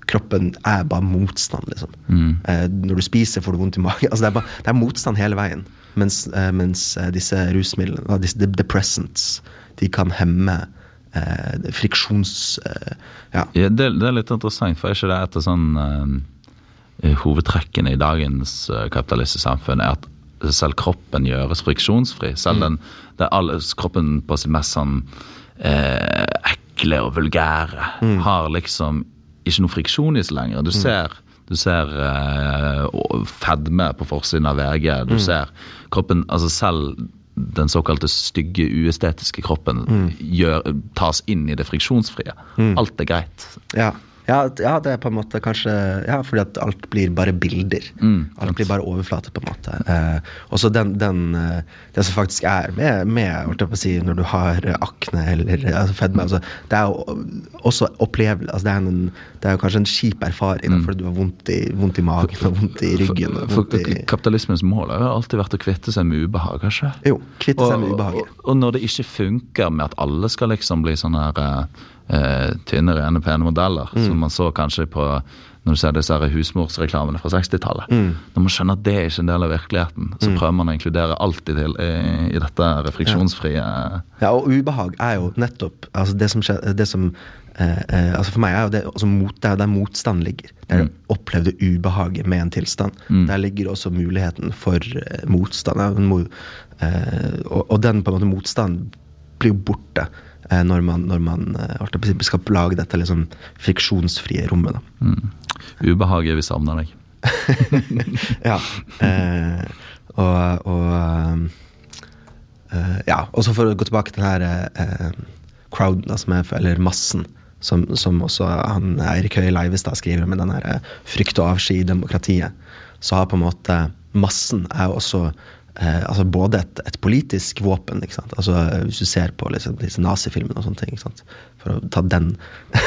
Kroppen er bare motstand, liksom. Mm. Eh, når du spiser, får du vondt i magen. Altså, det, er bare, det er motstand hele veien. Mens, eh, mens eh, disse rusmidlene, disse depressants, de kan hemme eh, friksjons... Eh, ja. Ja, det, det er litt interessant, for er ikke det et av sånn eh, hovedtrekkene i dagens eh, kapitalistiske samfunn er at selv kroppen gjøres friksjonsfri. Selv den, det er alle, kroppen på sitt mest sånn eh, ekle og vulgære har liksom ikke noe friksjon i seg lenger. Du ser du ser eh, fedme på forsiden av VG. Du ser kroppen Altså selv den såkalte stygge, uestetiske kroppen gjør, tas inn i det friksjonsfrie. Alt er greit. Ja. Ja, ja, det er på en måte kanskje Ja, fordi at alt blir bare bilder. Mm, alt blir bare overflate, på en måte. Eh, og så den, den eh, Det som faktisk er med, med si, når du har akne eller altså fedme altså, Det er jo også opplevelse altså, det, er en, det er jo kanskje en kjip erfaring mm. fordi du har vondt i, vondt i magen og vondt i ryggen. For, vondt for i, kapitalismens mål har jo alltid vært å kvitte seg med ubehag, kanskje? jo, kvitte seg med ubehaget. og, og når det ikke funker med at alle skal liksom bli sånne her eh, eh, tynne, rene, pene modeller, Mm. som man så kanskje på når du ser disse husmorsreklamene fra 60-tallet. Mm. Når man skjønner at det er ikke en del av virkeligheten, så prøver man å inkludere alt i, til, i, i dette refleksjonsfrie Ja, og ubehag er jo nettopp altså det som skjer, det som eh, eh, altså For meg er jo det altså mot, det er der motstand ligger. Det er det opplevde ubehaget med en tilstand. Der ligger også muligheten for eh, motstand. Ja, eh, og, og den på en måte motstanden blir jo borte eh, når man, når man eh, skal lage dette liksom friksjonsfrie rommet. Da. mm. Ubehaget vi savner deg. [laughs] ja. Eh, og og eh, Ja, og så for å gå tilbake til den her eh, crowden, da, som er, eller massen, som, som også han, Eirik Høie Leivestad skriver med den her eh, frykt og avsky i demokratiet, så har på en måte massen er også eh, altså både et, et politisk våpen? Altså, eh, Hvis du ser på liksom, disse nazifilmene og sånne ting. For å ta den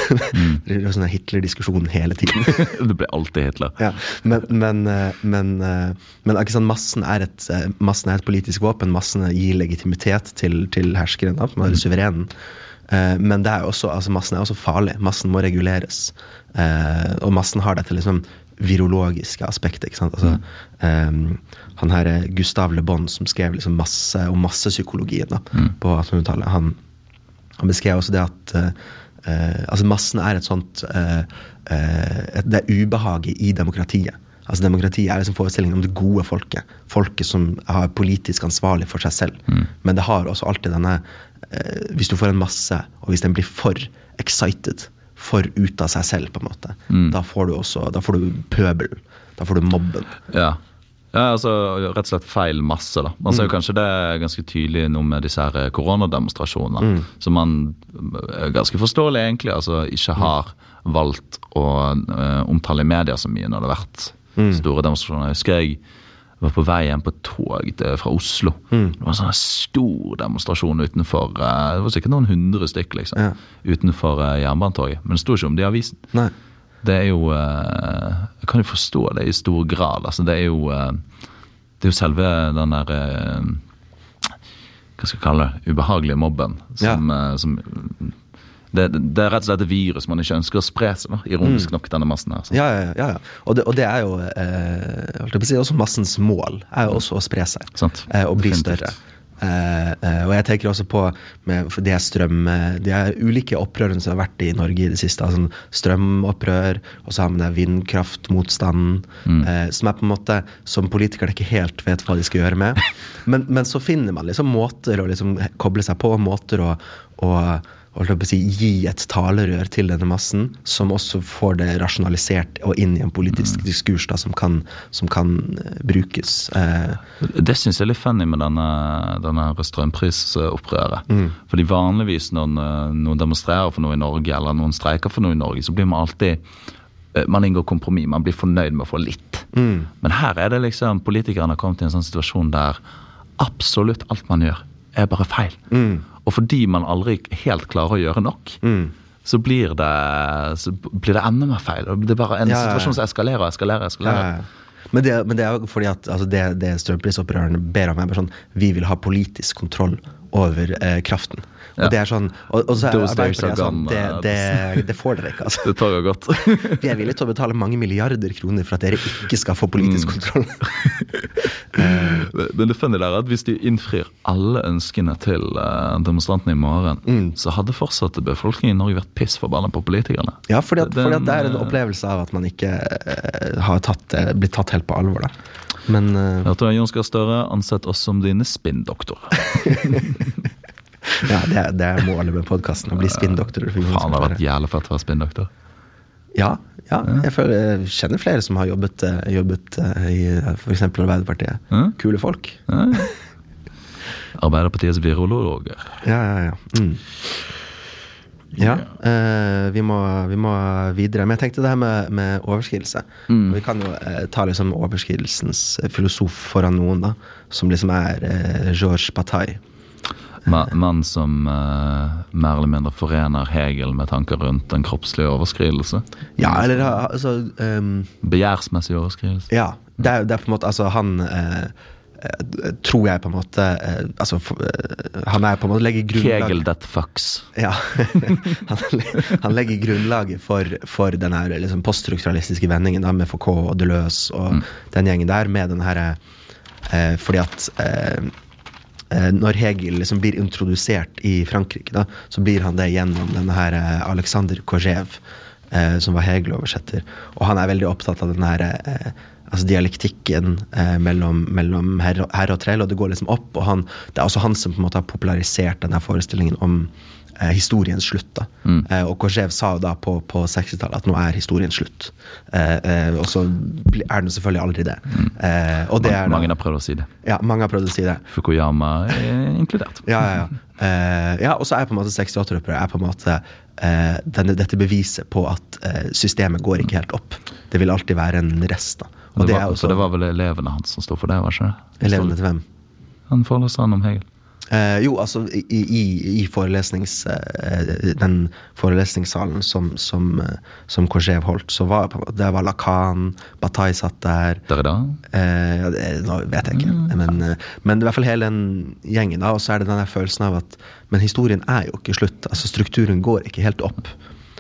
[laughs] Det er sånn Hitler-diskusjon hele tiden. [laughs] det blir alltid Hitler. ja. Men, men, eh, men, eh, men ikke sant? Massen, er et, eh, massen er et politisk våpen. Massen gir legitimitet til, til herskeren, da, er suverenen. Eh, Men det er også, altså massen er også farlig. Massen må reguleres. Eh, og massen har dette liksom virologiske aspektet. ikke sant? Altså, eh, han her eh, Gustav Le Bon, som skrev liksom masse om massepsykologien da, på 1800-tallet, han, han beskrev også det at eh, altså massen er et sånt uh, uh, Det er ubehaget i demokratiet. Altså Demokrati er liksom forestillingen om det gode folket. Folket som er politisk ansvarlig for seg selv. Men det har også alltid denne Hvis du får en masse, og hvis den blir for excited, for ut av seg selv, på en måte, da får du også Da får du pøbel. Da får du mobben. Ja. ja, altså rett og slett feil masse, da. Man Mm. ser jo kanskje det er ganske tydelig nå med disse her koronademonstrasjonene. Mm. Som man eh, ganske forståelig egentlig altså ikke har valgt å uh, omtale i media så mye når det har vært Mm. store demonstrasjoner. Jeg husker jeg var på vei hjem på tog til, fra Oslo. Mm. Det var en sånn stor demonstrasjon utenfor eh, Det var sikkert noen hundre stykk liksom, Ja. utenfor eh, Jernbanetorget. Men det sto ikke om det i avisen. Nei. Det er jo eh, Jeg kan jo forstå det i stor grad. Altså, det er jo Det er jo selve den der Hva skal jeg kalle det? Ubehagelige mobben. Som, ja. som det, det er rett og slett et virus man ikke ønsker å spre seg, ironisk nok, denne massen her. Ja, ja, ja. ja. Og, det, og det er jo eh, si, også massens mål. er jo også å spre seg. Sant. eh, og bli Definitivt. større. Eh, eh, og jeg tenker også på med, det strøm det De er ulike opprørene som har vært i Norge i det siste. Altså strømopprør, og så har det vindkraftmotstanden. Eh, som er på en måte som politikere ikke helt vet hva de skal gjøre med. [laughs] Men, men så finner man liksom måter å liksom koble seg på, måter å, å si, gi et talerør til denne massen, som også får det rasjonalisert og inn i en politisk diskurs da, som kan, som kan eh, brukes. Eh, Det syns jeg er litt funny med denne, denne strømprisopprøret. Mm. Fordi vanligvis når noen demonstrerer for noe i Norge, eller noen streiker for noe i Norge, så blir man alltid eh, man inngår kompromiss, man blir fornøyd med å få litt. Men her er det liksom politikerne har kommet i en sånn situasjon der absolutt alt man gjør, er bare feil. Og fordi man aldri helt klarer å gjøre nok, så, blir det, så blir det enda mer feil. Det er bare en Ja, situasjon som eskalerer og eskalerer. eskalerer. Men det, men det er jo fordi at altså det, det strømprisopprørerne ber om, er bare sånn Vi vil ha politisk kontroll over eh, kraften. Og det er sånn Og, og så er Arbeiderpartiet sånn det, det, det får dere ikke, altså. [laughs] Det tar jo godt. [laughs] Vi er villige til å betale mange milliarder kroner for at dere ikke skal få politisk Mm. kontroll. [laughs] Men det funny der er at hvis de innfrir alle ønskene til eh, demonstrantene i morgen, Mm. så hadde fortsatt befolkningen i Norge vært piss forbanna på politikerne. Ja, fordi at, Den, fordi at det er en eh, opplevelse av at man ikke eh, har tatt, det- blitt tatt helt på alvor, da. Men du Jon Gahr Støre ansett oss som dine spinndoktorer? Ja, det er, det er målet med podkasten. Å bli spinndoktor. Faen, det har vært jævlig fett å være spinndoktor. Ja, ja. Jeg, føler, jeg kjenner flere som har jobbet, eh, jobbet eh, i f.eks. Arbeiderpartiet. Ja. Kule folk. Ja. Arbeiderpartiets virologer. Ja, ja, ja. Mm. Ja, eh, vi, må, vi må videre. Men jeg tenkte det her med, med overskridelse. Mm. Vi kan jo eh, ta liksom overskridelsens filosof foran noen, da. Som liksom er eh, Georges Bataille. Ma- Mann som uh, mer eller mindre forener Hegel med tanker rundt den kroppslige overskridelse. Ja, eller altså um, Begjærsmessig overskridelse. Ja. Det er, det er på en måte Altså, han eh, tror jeg på en måte eh, Altså, han er på en måte legger grunnlag Hegel that fucks. Ja. [laughs] han, han legger grunnlaget for, for den her liksom poststrukturalistiske vendingen da, med Foucault og Deleuze og den gjengen der, med den herre Fordi at når Hegel liksom blir introdusert i Frankrike, da, så blir han det gjennom denne her eh, Alexander Korjev, eh, som var Hegel-oversetter. Og han er veldig opptatt av den her eh, altså dialektikken eh, mellom, mellom herre og trell, og det går liksom opp. Og han, det er også han som på en måte har popularisert denne forestillingen om eh, historiens slutt. da. Eh, og Korzev sa jo da på, på 60-tallet at nå er historien slutt. Eh, eh, og så er den selvfølgelig aldri det. Eh, og det er da, Mange har prøvd å si det. ja, mange har prøvd å si det. Fukuyama er inkludert. Ja, ja, ja. Eh, ja, og så er på en måte 68-opprøret er på en måte denne, dette beviset på at systemet går ikke helt opp. Det vil alltid være en rest. da. Og det var, er så det var vel elevene hans som sto for det, var ikke det? elevene til hvem? Han foreleste han om Hegel. Eh, jo, altså i, i, i forelesnings, eh, den forelesningssalen som, som, eh, som Korsev holdt, så var det var Lakan, Bataille satt der. Derrida? Eh, ja, det, nå vet jeg ikke, men, eh, men i hvert fall hele den gjengen. da, Og så er det den der følelsen av at Men historien er jo ikke slutt. altså Strukturen går ikke helt opp.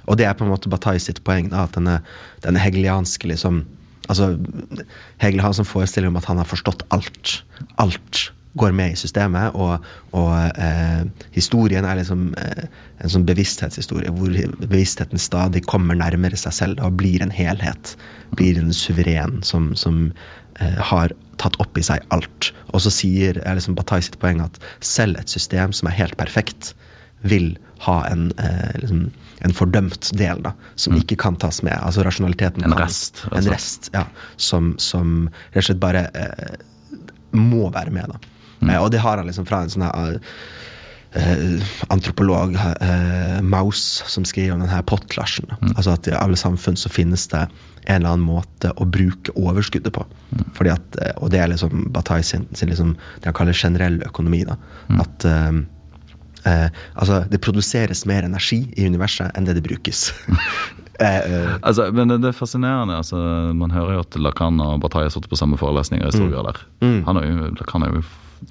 Og det er på en måte Bataille sitt poeng, da, at denne, denne hegelianske liksom altså Hegel har en sånn forestilling om at han har forstått alt. Alt går med i systemet, og, og eh, historien er liksom eh, en sånn bevissthetshistorie hvor bevisstheten stadig kommer nærmere seg selv og blir en helhet. Blir en suveren som, som eh, har tatt opp i seg alt. Og så sier er liksom Bataille sitt poeng at selv et system som er helt perfekt, vil ha en, eh, liksom, en fordømt del da, som ikke kan tas med. Altså rasjonaliteten En kan- rest, En altså. rest, ja. Som, som rett og slett bare eh, må være med, da. Eh, og det har han liksom fra en sånn her Uh, antropolog, uh, Maus, som skriver om den her pottklasjen. Altså at i alle samfunn så finnes det en eller annen måte å bruke overskuddet på. Fordi at, Og det er liksom Bataille sin, sin liksom, det han kaller generell økonomi. da. At uh, altså, det produseres mer energi i universet enn det det brukes. [laughs] Altså, men det, det er fascinerende. altså, Man hører jo at Lacan og Bataille har sittet på samme forelesninger i stor grad der. Mm. Han er jo, Lacan er jo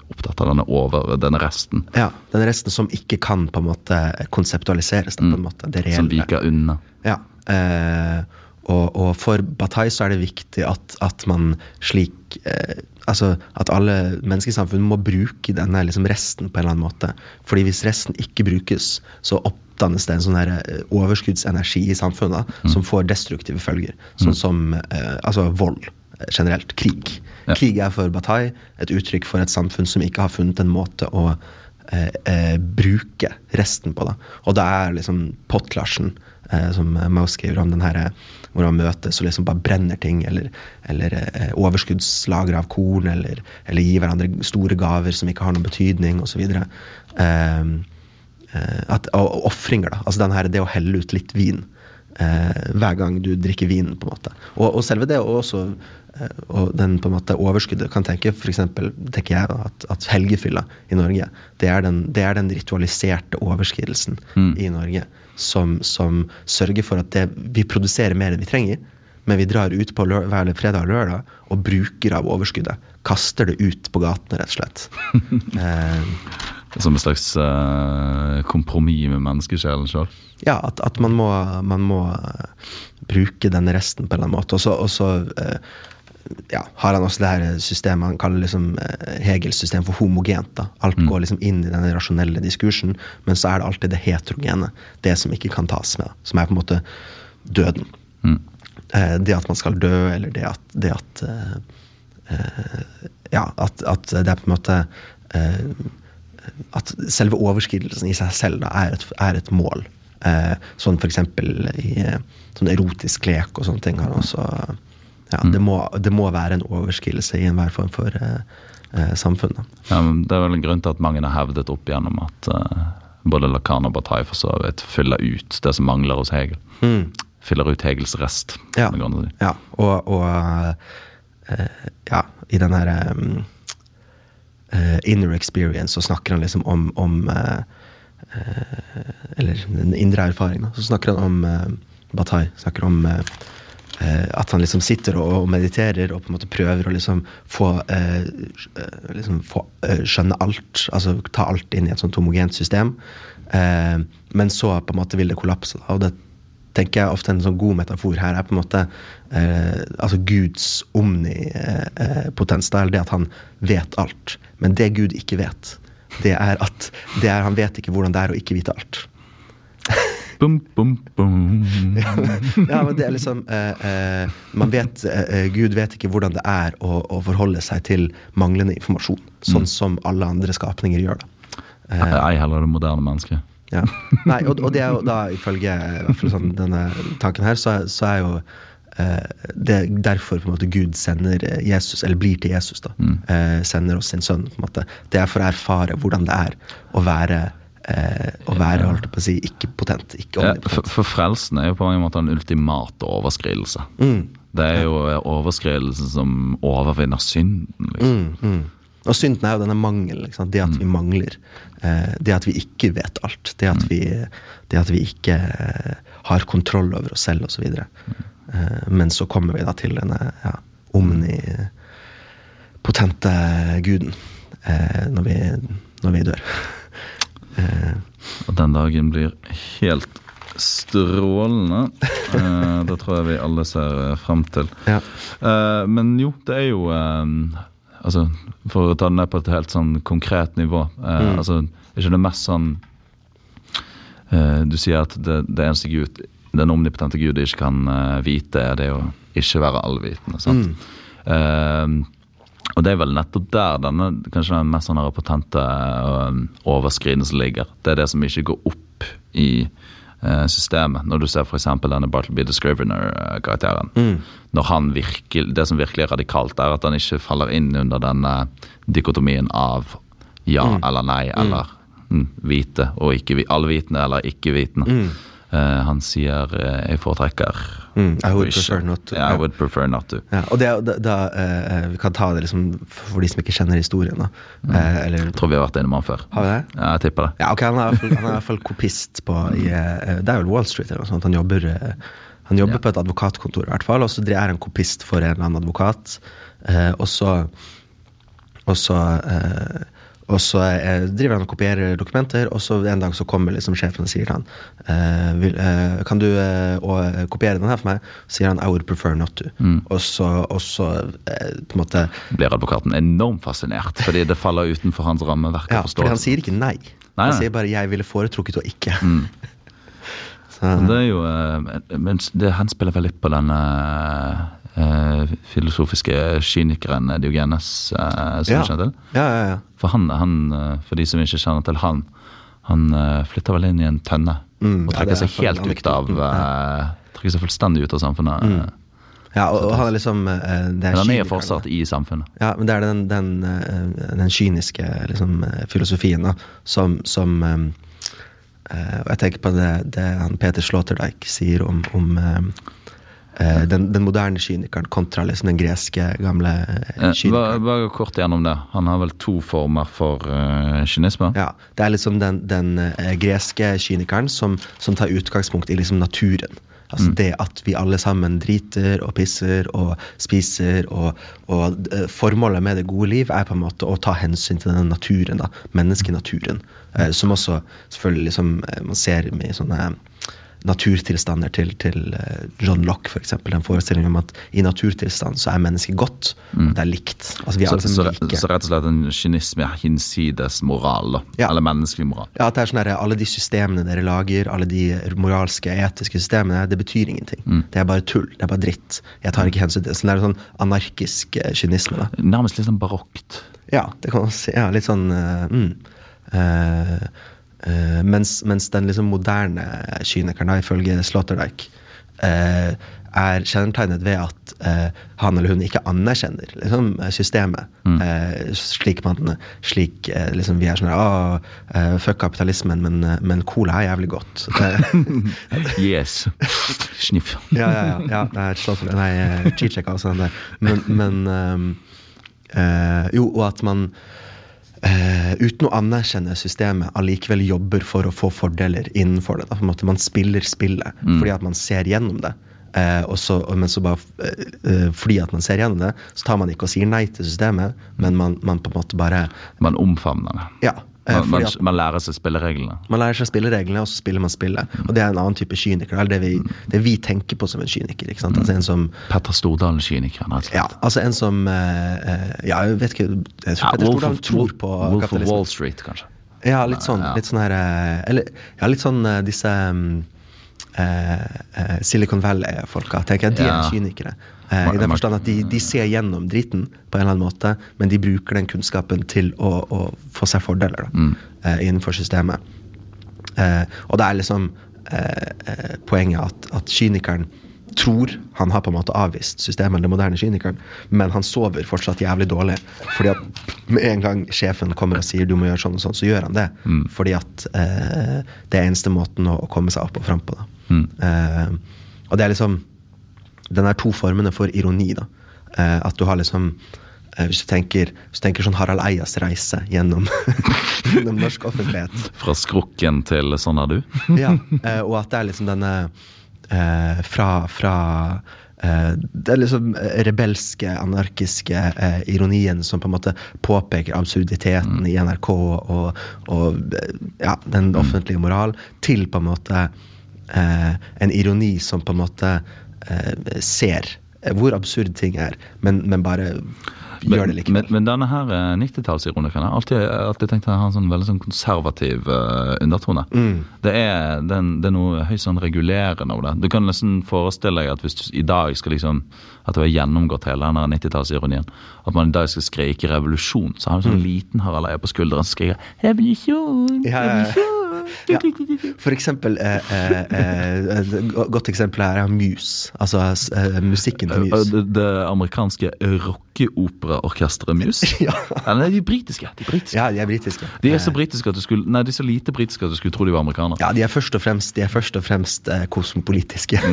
opptatt av denne over, denne resten Ja, den resten som ikke kan på en måte konseptualiseres. Da, på en måte, det som viker unna. Ja, eh, og, og for Bataille så er det viktig at, at man slik eh, Altså at alle mennesker i samfunnet må bruke denne liksom resten på en eller annen måte. Fordi hvis resten ikke brukes, så oppdannes det en sånn her, eh, overskuddsenergi i samfunnet mm. som får destruktive følger. Sånn som eh, altså vold generelt. Krig. Ja. Krig er for Bataille et uttrykk for et samfunn som ikke har funnet en måte å eh, eh, bruke resten på. Da. Og det er liksom pottklasjen, eh, som Maus skriver om, den her, eh, hvor man møtes og liksom bare brenner ting, eller, eller eh, overskuddslager av korn, eller, eller gir hverandre store gaver som ikke har noen betydning, osv. Eh, eh, at- og ofringer, da. Altså den her, det å helle ut litt vin. Eh, hver gang du drikker vin, på en måte. Og, og selve det og også og den på en måte overskuddet kan tenke for eksempel, tenker jeg at, at helgefylla i Norge det er den, det er den ritualiserte overskridelsen Mm. i Norge som, som sørger for at det, vi produserer mer enn vi trenger, men vi drar ut på lør, hver fredag og lørdag og bruker av overskuddet. Kaster det ut på gatene, rett og slett. [laughs] eh, Som et slags eh, kompromiss med menneskesjelen sjøl. ja, at, at man må, man må eh, bruke denne resten på en eller annen måte. Og så, eh, ja, har han også det her systemet han kaller liksom eh, Hegels system for homogent. da. Alt går liksom inn i den rasjonelle diskursen, men så er det alltid det heterogene. Det som ikke kan tas med. da, Som er på en måte døden. Mm. Eh, det at man skal dø, eller det at, det at eh, eh, Ja, at, at det er på en måte eh, At selve overskridelsen i seg selv da, er, et, er et mål. Eh, sånn for eksempel i sånn erotisk lek og sånne ting. Har også, ja, det, må, det må være en overskridelse i enhver form for eh, eh, samfunn. Ja, det er vel en grunn til at mange har hevdet opp gjennom at eh, både Lacan og Bataille for så vidt fyller ut det som mangler hos Hegel. Mm. Fyller ut Hegels rest. Ja. si. Ja, og, og eh, ja, i den her um, eh, inner experience så snakker han liksom om, om eh, eh, Eller den indre erfaringen. da. Så snakker han om uh, Bataille. Snakker om at han liksom sitter og, mediterer og på en måte prøver å liksom få, eh, eh, liksom få eh, skjønne alt. Altså ta alt inn i et sånt homogent system. Eh, men så på en måte vil det kollapse. Og det tenker jeg ofte en sånn god metafor her er på en måte eh, altså Guds omnipotens. Eh, det at han vet alt. Men det Gud ikke vet, det er at det er, han vet ikke hvordan det er å ikke vite alt. Bum, bum, bum. ja, men det er liksom eh, eh, Man vet eh, Gud vet ikke hvordan det er å, å forholde seg til manglende informasjon. Sånn som alle andre skapninger gjør. da. Eh, Ei heller det moderne mennesket. Ja. Nei, og, og det er jo da ifølge sånn, denne tanken her, så, så er jo eh, det er derfor på en måte Gud sender eh, Jesus, eller blir til Jesus, da. Eh, sender oss sin sønn. på en måte. Det er for å erfare hvordan det er å være eh, å være holdt på å si, ikke potent. Ikke Ja, for, for frelsen er jo på mange måter en ultimate overskridelse. Mm, Det er jo overskridelsen som overvinner synden. Liksom. mm, mm. Og synden er jo denne mangelen. Det at vi mangler. Eh, det at vi ikke vet alt. Det at vi, det at vi ikke eh, har kontroll over oss selv osv. Eh, men så kommer vi da til denne ja, omnipotente guden eh, når, vi, når vi dør. Eh, Og den dagen blir helt strålende. Eh, det tror jeg vi alle ser eh, frem til. ja. Eh, men jo, det er jo Altså, for å ta det ned på et helt sånn konkret nivå eh, Mm. altså, ikke det mest sånn eh, Du sier at det, det eneste Gud, den omnipotente Gud ikke kan vite, er det å ikke være allvitende. sant? Mm. Eh, og det er vel nettopp der denne kanskje den mest sånn her potente uh, overskridelsen ligger. Det er det som ikke går opp i eh, systemet. Når du ser f.eks. denne Bartleby the Scrivener-karakteren. Mm. Når han virkelig Det som virkelig er radikalt, er at han ikke faller inn under denne dikotomien av ja Mm. eller nei, eller mm, vite og ikke vi- allvitende eller ikke-vitende. Mm. Eh, han sier uh, 'jeg foretrekker Mm. I would prefer not to. Ja. I would prefer not to. Ja, og det, da, da uh, Vi kan ta det liksom for de som ikke kjenner historien. da. Eh, eller Jeg tror vi har vært innom han før. Har vi det? Ja, jeg tipper det. Ja, ok, Han er i hvert fall, han er i hvert fall kopist på i, eh, Det er vel Wall Street eller noe sånt. Han jobber, han jobber yeah. på et advokatkontor, i hvert fall, og så er han kopist for en eller annen advokat. Og så og så, eh, og så eh, driver han og kopierer dokumenter, og så en dag så kommer liksom sjefen og sier han eh, vil, eh, Kan du eh, eh, kopiere den her for meg? Sier han I would prefer not to. Mm. Og så, og så eh, på en måte Blir advokaten enormt fascinert, fordi det faller utenfor hans rammeverk. Ja, for han sier ikke nei. Nei, Han sier bare 'jeg ville foretrukket å ikke'. Mm. [laughs] Så, det er jo Men det henspiller vel litt på denne eh, filosofiske kynikeren Diogenes, eh, som Ja. kjenner til. ja, ja, ja. For han, han, eh, for de som ikke kjenner til han, han eh, flytter vel inn i en tønne Mm, og trekker er seg helt ut av mm, ja. Trekker seg fullstendig ut av samfunnet. Mm. ja og, og han er liksom det er Men han er fortsatt i samfunnet. Ja, men det er den, den, den kyniske liksom, filosofien da, som, som jeg tenker på det, det han Peter Sloterdijk sier om, om den, den moderne kynikeren kontra liksom den greske gamle eh, Eh, kynikeren. bare kort gjennom det. Han har vel to former for uh, kynisme. Ja, Det er liksom den, den eh, greske kynikeren som, som tar utgangspunkt i liksom naturen. Altså Mm. Det at vi alle sammen driter og pisser og spiser. Og, og eh, formålet med det gode liv er på en måte å ta hensyn til den naturen. da, Menneskenaturen. Eh, som også selvfølgelig liksom, eh, man ser med sånne naturtilstander til, til eh, John Locke, f.eks. Den forestillingen om at i naturtilstand så er mennesket godt. Det er likt. Altså Vi er Så, så, like. så rett og slett en kynisme hinsides moral. Ja. Eller menneskelig moral. Ja, at det er sånn der, Alle de systemene dere lager, alle de moralske, etiske systemene, det betyr ingenting. Mm. Det er bare tull. Det er bare dritt. Jeg tar ikke hensyn til det. Så det er sånn anarkisk eh, kynisme. da. Nærmest litt sånn barokt. Ja, det kan man si. Ja, litt sånn uh, mm. Eh, eh, mens, mens den liksom moderne kynikeren, da, ifølge Sloterdijk, uh, er kjennetegnet ved at uh, han eller hun ikke anerkjenner liksom, systemet. Mm. Eh, slik man slik eh, liksom, Vi er sånn eh, Fuck kapitalismen, men, eh, men cola er jævlig godt. [laughs] Eh, Yes. Sniff. [laughs] ja, ja, ja. ja det er Sloterdijk Nei, eh, sånn der. Men, men um, eh, Jo, og at man eh, uten å anerkjenne systemet allikevel jobber for å få fordeler innenfor det. Da. På en måte Man spiller spillet Mm. fordi at man ser gjennom det. Eh, og så, men så bare eh, eh, fordi at man ser gjennom det, så tar man ikke og sier nei til systemet, men man, man på en måte bare Man omfavner det. Ja. Eh, Man, man, man lærer seg spillereglene. man lærer seg spillereglene, og så spiller man spillet. Og det er en annen type kyniker. Eller det vi, det vi tenker på som en kyniker. ikke sant? Altså en som Petter Stordalen, kynikeren. rett og slett. Ja, altså en som eh, eh, Ja, jeg vet ikke Jeg tror Ja, Petter Stordalen of, tror på Wolf of. Wall Street, kanskje. Ja, litt sånn. Litt sånn her Eller ja, litt sånn disse mm, eh, eh, Silicon Valley-folka. tenker jeg, De er kynikere. Eh, I den forstand at de, de ser gjennom driten på en eller annen måte, men de bruker den kunnskapen til å, å få seg fordeler da, Mm. eh, innenfor systemet. Eh, og det er liksom eh, poenget at, at kynikeren tror han har på en måte avvist systemet, den moderne kynikeren, men han sover fortsatt jævlig dårlig. Fordi at med en gang sjefen kommer og sier du må gjøre sånn og sånn, så gjør han det. Mm. Fordi at eh, det er eneste måten å, å komme seg opp og fram på. Da. Mm. Eh, og det er liksom Den er to formene for ironi, da. Eh, at du har liksom eh, hvis, du tenker, hvis du tenker sånn Harald Eias reise gjennom, [laughs] gjennom norsk offentlighet, Fra skrukken til sånn er du. [laughs] ja, eh, og at det er liksom denne eh, fra, fra eh, Det er liksom rebelske, anarkiske eh, ironien som på en måte påpeker absurditeten i NRK og, og ja, den offentlige moral, til på en måte en ironi som på en måte eh, ser hvor absurd ting er, men, men bare gjør det likevel. Men, men denne her eh, 90-tallsironikeren har alltid, alltid tenkt at han har en sånn veldig sånn konservativ uh, undertone. Mm. Det, er, det, det er noe høyst sånn regulerende over det. Du kan nesten forestille deg at hvis du i dag skal liksom At du har gjennomgått hele denne 90-tallsironien, at man i dag skal skrike revolusjon, så har du sånn liten Harald Eia på skulderen som skriker 'revolusjon', Ja, ja, ja. Ja. For eksempel eh, eh, eh, godt eksempel her er Mus. Altså eh, musikken til Eh, Mus. Det, det amerikanske rockeoperaorkesteret Muse. [laughs] Ja. Nei, de britiske. De britiske. ja, de er britiske. De er så britiske at du skulle Nei, de er så lite britiske at du skulle tro de var amerikanere. Ja, de er først og fremst, de er først og fremst eh, kosmopolitiske. [laughs]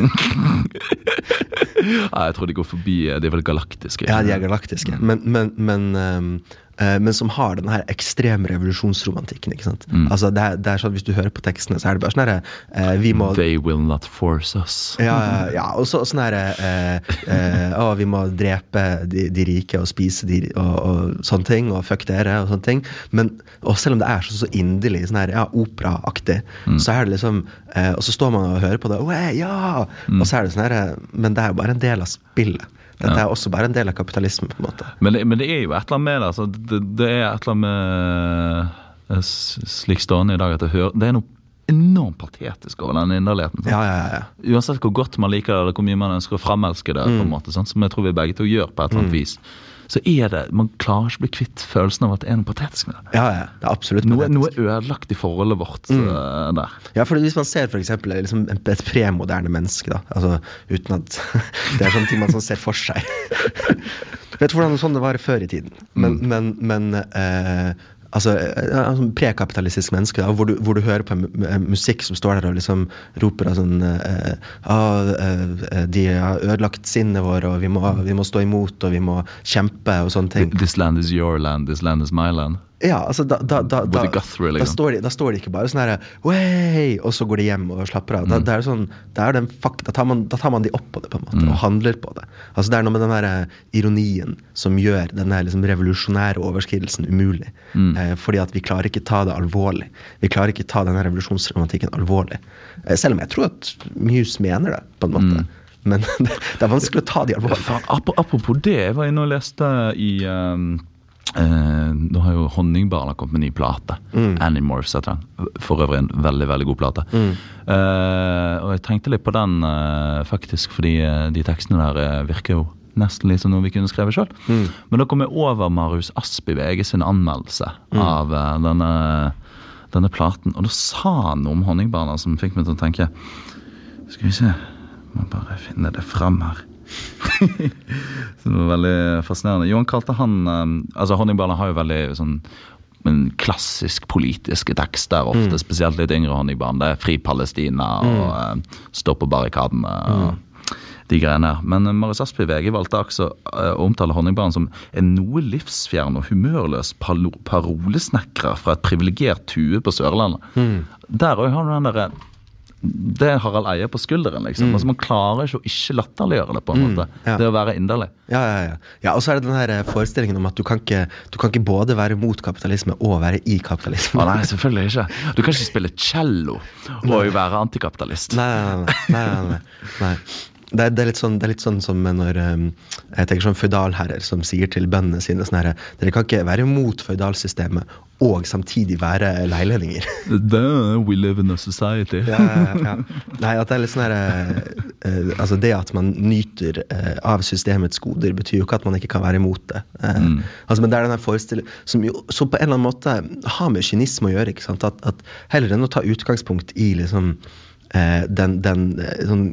Nei, jeg tror de går forbi De er vel galaktiske. Ja, de er galaktiske. Men, men, men, ehm, eh, men som har den her ekstreme revolusjonsromantikken. ikke sant? Altså, det er, det er sånn, Hvis du hører på tekstene, så er det bare sånn herre eh, Vi må They will not force us. Ja, ja. Og så sånn herre eh, eh, Å, vi må drepe de, de rike og spise de og, og sånne ting, og fuck dere og sånne ting. Men og selv om det er så, så inderlig sånn her, ja, operaaktig, så er det liksom eh, Og så står man og hører på det, ja! Og så er det sånn herre Men det er jo bare en del av spillet. Dette er også bare en del av kapitalismen, på en måte. Men det, men det er jo et eller annet med det. Altså, det, det er et eller annet med eh, Slik stående i dag at jeg hører, det er noe enormt patetisk over den inderligheten. Ja, ja, ja. ja. Uansett hvor godt man liker det, eller hvor mye man ønsker å fremelske det, på en måte, sånn, som jeg tror vi begge to gjør på et eller annet vis, så er det Man klarer ikke å bli kvitt følelsen av at det er noe patetisk med det. Ja, ja, det er absolutt Noe, patetisk. noe er ødelagt i forholdet vårt eh, der. Ja, for Hvis man ser for eksempel, liksom et premoderne menneske, da, altså uten at [laughs] det er sånne ting man sånn ser for seg [laughs] Vet du hvordan sånn det var før i tiden? Men, men, men eh, altså, eh, altså prekapitalistisk menneske, da, hvor, du, hvor du hører på en, musikk som står der og liksom roper av sånn eh, ah, eh, De har ødelagt sinnet vårt, og vi må, vi må stå imot, og vi må kjempe, og sånne ting. This land is your land, this land is my land. Ja, altså da, da, da, da, Guthrie, liksom. da, står de, da står de ikke bare sånn herre og så går de hjem og slapper av. Da, Mm. det er sånn, det er den en fakt, da, tar man, da tar man de opp på det, på en måte, Mm. og handler på det. Altså Det er noe med den der eh, ironien som gjør den liksom revolusjonære overskridelsen umulig. Mm. Eh, fordi at vi klarer ikke ta det alvorlig. Vi klarer ikke ta denne revolusjonsromantikken alvorlig. Eh, selv om jeg tror at Muse mener det, på en måte. Men [laughs] det, er vanskelig å ta de alvorlig. Mm. Apropos det, jeg var inne og leste i um, eh, Nå har jo Honningbarna kommet med ny plate. Mm. Animorphs heter den. For øvrig en veldig veldig god plate. Eh, og jeg tenkte litt på den eh, faktisk, fordi eh, de tekstene der eh, virker jo nesten litt som noe vi kunne skrevet sjøl. Men da kom jeg over Marius Asp i VG sin anmeldelse av eh, denne, denne platen. Og da sa han noe om Honningbarna som fikk meg til å tenke Skal vi se Må bare finne det fram her. [laughs] Så det var veldig fascinerende. Johan kalte han eh, Altså, Honningbarna har jo veldig sånn men klassisk politiske tekster, ofte spesielt litt yngre Honningbarn. Det er Fri Palestina og uh, Stå på barrikadene og de greiene her. Men eh, Marius Asp VG valgte altså uh, å omtale Honningbarn som en noe livsfjern og humørløs parolesnekrer fra et privilegert tue på Sørlandet. Der òg har du den derre det er Harald Eie på skulderen, liksom. Altså Man klarer ikke å ikke latterliggjøre det, på en måte. ja. Det å være inderlig. Ja, ja, ja. ja og så er det den her eh, forestillingen om at du kan ikke, du kan ikke både være mot kapitalisme og være i kapitalisme. Ah, nei, selvfølgelig ikke. Du kan ikke spille cello og være antikapitalist. Nei, nei, nei. nei, nei, nei. Det, er, det, er litt sånn, det er litt sånn som når um, jeg tenker sånn føydalherrer som sier til bøndene sine sånn herre Dere kan ikke være mot føydalsystemet og samtidig være leilendinger. [laughs] We live in a society. Ja, ja. Nei, at det er litt sånn herre eh, Altså, det at man nyter eh, av systemets goder, betyr jo ikke at man ikke kan være imot det. Mm. altså, men det er den forestillingen som jo så på en eller annen måte har med kynisme å gjøre. ikke sant? At, at heller enn å ta utgangspunkt i liksom eh, den, den eh, sånn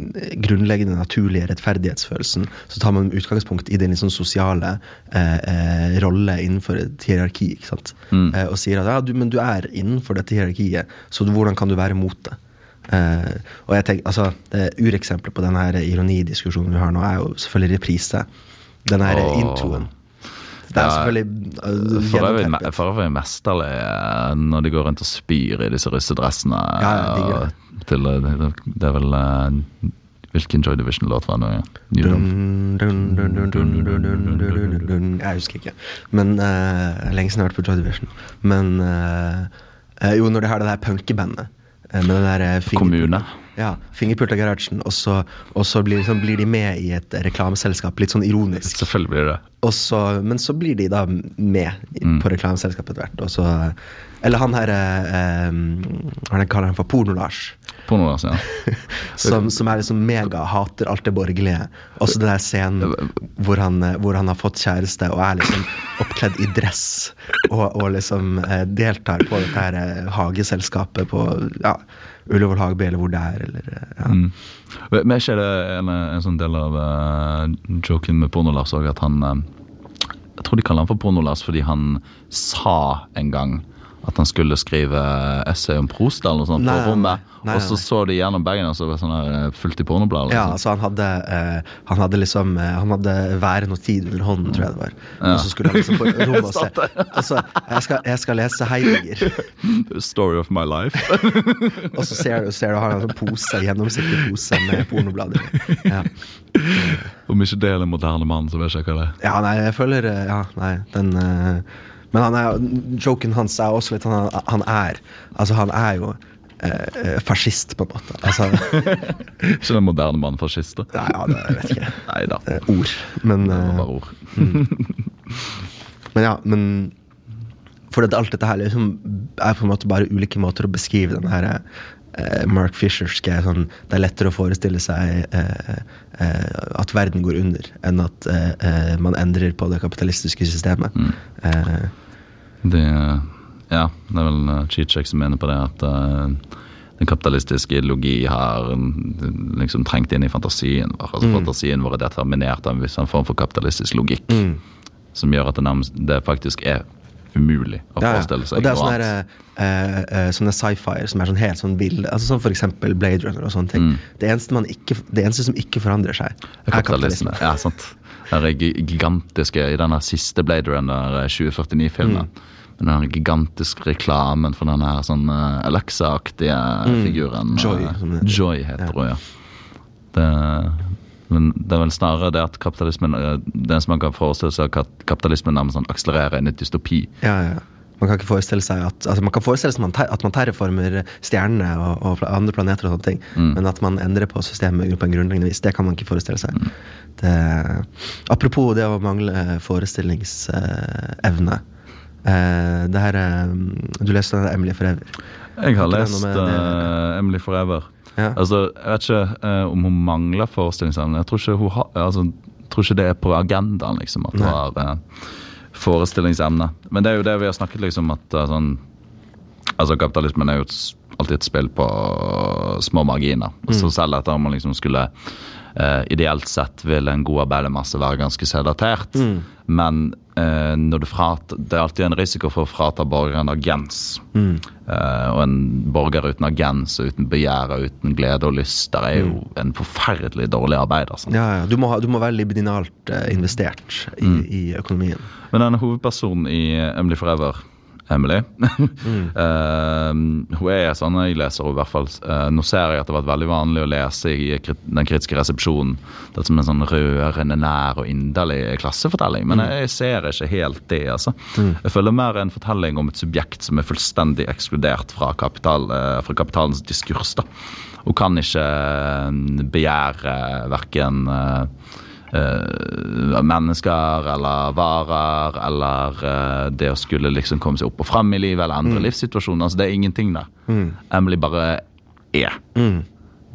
grunnleggende naturlige rettferdighetsfølelsen, så tar man utgangspunkt i den liksom sosiale eh, eh, rolle innenfor et hierarki. ikke sant? Mm. Eh, og sier at ja, du, men du er innenfor dette hierarkiet, så du, hvordan kan du være mot det? Eh, og jeg tenker, altså, Ureksempelet på denne her ironidiskusjonen vi har nå, er jo selvfølgelig reprise. Den her Åh. introen. Det er selvfølgelig uh, For øvrig, for øvrig mesterlig når de går rundt og spyr i disse russedressene. Ja, ja, det, til, det, det er vel Hvilken Joy Division-låt var det? nå? jeg husker ikke. Men uh, Lenge siden jeg har vært på Joy Division. Men uh, jo, når de har det der punkebandet med det Kommune. Ja, Fingerpult av Gerhardsen, og så, og så blir, liksom, blir de med i et reklameselskap, litt sånn ironisk. Selvfølgelig blir det så, men så blir de da med Mm. på reklameselskapet etter hvert. Og så, eller han her eh, Hva kaller han for Porno-Lars. Porno-Lars, Ja. [laughs] Som, som er liksom mega hater alt det borgerlige. Og så den der scenen hvor han, eh, hvor han har fått kjæreste og er liksom oppkledd i dress. Og, og liksom eh, deltar på dette her eh, hageselskapet på ja, Ullevål Hageby, eller hvor det er. Eller, eh, ja. Mm. Men er ikke det en, en sånn del av uh, joken med Porno-Lars òg at han uh, Jeg tror de kaller han for Porno-Lars fordi han sa en gang at han skulle skrive essay om Prost eller noe sånt Nei, på rommet. nei, og så nei. så de gjennom bagen, og så var det sånn eh, fullt i pornoblader. Ja, liksom. altså han hadde, eh, han hadde liksom eh, Han hadde væren og tid under hånden, tror jeg det var. Ja. Og så skulle han liksom på [laughs] rommet og se. Altså, jeg skal, jeg skal lese Heidegger. [laughs] The Story of my life. [laughs] Og så ser du, ser du han en pose, gjennomsiktig pose med pornoblader. Ja. Om ikke det er en moderne mann, så vet jeg ikke hva det er. ja, nei, jeg føler eh, Ja, nei, den eh, Men han er, joken hans er også litt han, han er Altså, han er jo eh, fascist, på en måte. Altså [laughs] Ikke den moderne mann fascist, da. Nei, ja, det jeg vet ikke. Nei da. Ord. Men Det var eh, bare ord. Men ja, men For at alt dette her liksom er på en måte bare ulike måter å beskrive den her eh, Mark Fisherske sånn Det er lettere å forestille seg eh, eh, at verden går under, enn at eh, eh, man endrer på det kapitalistiske systemet. Mm. Eh, Det, ja, det er vel Cheechek som mener på det at eh, den kapitalistiske ideologi har mm, liksom trengt inn i fantasien vår. Altså Mm. Fantasien vår er determinert av en viss form for kapitalistisk logikk, mm. som gjør at det, det faktisk er umulig å Ja, forestille Og seg det er sånne, eh, eh, sånne sci-fier som er sånn helt sånn vill, altså som eksempel Blade Runner og sånne ting. Mm. Det, eneste man ikke, det eneste som ikke forandrer seg, er Kapitalisme. kapitalisme. Ja, sant. Den er gigantiske i denne siste Blade Runner eh, 2049-filmen. Mm. Men den gigantiske reklamen for den her sånn uh, Alexa-aktige figuren. Mm. Joy, eh, det heter. Joy heter hun, ja. Det, men det er vel snarere det at kapitalismen eh, Det som man kan forestille seg at kapitalismen nærmest sånn akselererer inn i dystopi. Ja, ja. Man kan ikke forestille seg at altså man kan forestille seg at man, terreformer stjernene og, og andre planeter, og sånne ting, Mm. men at man endrer på systemet på en grunnleggende vis, det kan man ikke forestille seg. Det, apropos det å mangle forestillingsevne. Eh, det her eh, Du leste Emily Forever. Jeg har lest eh, Emily Forever. Ja. Altså, Jeg vet ikke uh, om hun mangler forestillingsevne. Jeg tror ikke, hun har, altså, tror ikke det er på agendaen, liksom, at hun Nei. har uh, forestillingsevne. Men det er jo det vi har snakket liksom at uh, sånn Altså, Kapitalismen er jo alltid et spill på små marginer. Så selv etter om man liksom skulle eh, Ideelt sett vil en god arbeidermasse være ganske sedatert. Mm. Men eh, når du frater, det er alltid en risiko for å frata borgeren agens. Mm. Eh, og en borger uten agens og uten begjær og uten glede og lyst, der er jo en forferdelig dårlig arbeider. Ja, ja. Du, må du må være libidinalt eh, investert i, Mm. i økonomien. Men denne hovedpersonen i Emily Forever, Emily [laughs] uh, Hun er sånn jeg leser henne i hvert fall. Uh, nå ser jeg at det har vært veldig vanlig å lese i krit Den kritiske resepsjonen det som en sånn rørende, nær og inderlig klassefortelling. Men jeg ser ikke helt det, altså. Jeg føler mer en fortelling om et subjekt som er fullstendig ekskludert fra, kapital, uh, fra kapitalens diskurs. da. Hun kan ikke begjære verken eh, mennesker eller varer eller uh, det å skulle liksom komme seg opp og fram i livet eller endre livssituasjoner, Altså, det er ingenting der. Mm. Emily bare er. Mm.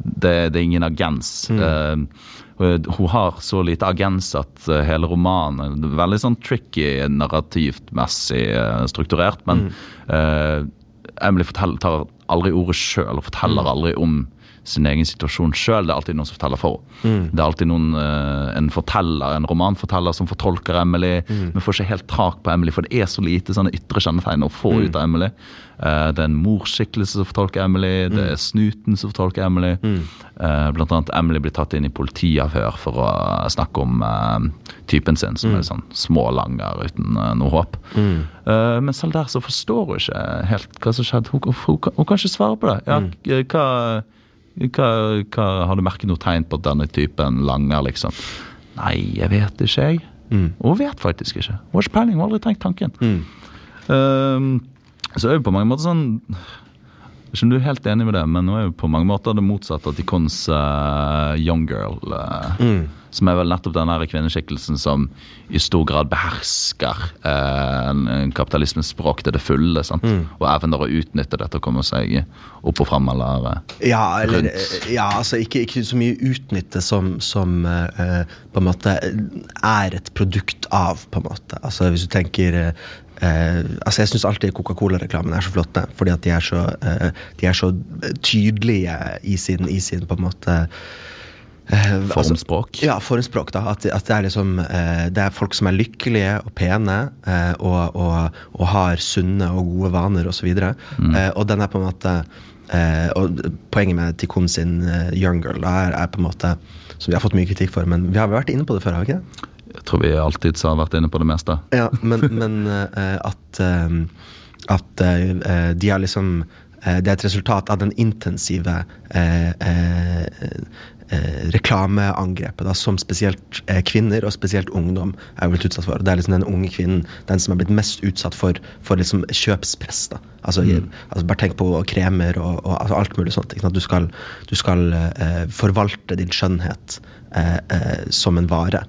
Det, det er ingen agens. Og hun har så lite agens at hele romanen veldig sånn tricky narrativt messig strukturert, men eh, Emily forteller, tar aldri ordet sjøl og forteller aldri om sin egen situasjon sjøl. Det er alltid noen som forteller for henne. Det er alltid noen, eh, en forteller, en romanforteller som fortolker Emily. Vi får ikke helt tak på Emily, for det er så lite sånne ytre kjennetegn å få ut av Emily. Eh, det er en morskikkelse som fortolker Emily, det er snuten som fortolker Emily. Eh, blant annet Emily blir tatt inn i politiavhør for å snakke om typen sin, som er sånn smålanger uten noe håp. Men selv der så forstår hun ikke helt hva som skjedde. Hun, hun, hun, hun kan ikke svare på det. Ja, hva, hva, hva, har du merket noe tegn på at denne typen langer, liksom? Nei, jeg vet ikke, jeg. Hun vet faktisk ikke. Har ikke peiling, har aldri tenkt tanken. Ehm, så er jo på mange måter sånn ikke om du er helt enig med det, men nå er jo på mange måter det motsatte av Tikons uh, Young Girl. eh, Som er vel nettopp den kvinneskikkelsen som i stor grad behersker uh, en- en kapitalismens språk til det fulle. sant? Og evner å utnytte dette og komme seg opp og fram eller eh, Ja, eller Rundt. ja, altså ikke, ikke så mye utnytte som, som eh, eh, på en måte er et produkt av, på en måte. Altså Hvis du tenker eh, eh, altså Jeg syns alltid Coca-Cola-reklamene er så flotte, fordi at de er så, eh, de er så tydelige i sin, i sin på en måte eh, altså- formspråk. ja, formspråk. da, At, at det er liksom eh, Det er folk som er lykkelige og pene eh, og, og, og har sunne og gode vaner osv. Og, Mm. eh, og den er på en måte eh, Og poenget med Tikkun sin eh, Young Girl da, er, er på en måte Som vi har fått mye kritikk for, men vi har vært inne på det før, har vi ikke det? Jeg tror vi alltid har vært inne på det meste. Ja, men, men eh, at, eh, at eh, de har liksom Det er et resultat av den intensive reklameangrepet da, som spesielt kvinner, og spesielt ungdom, er blitt utsatt for. Det er liksom den unge kvinnen den som er blitt mest utsatt for, for liksom kjøpspress. da. Altså, i- altså Bare tenk på kremer og, og altså alt mulig sånt. Sant? Du skal, du skal eh, forvalte din skjønnhet eh, eh, som en vare.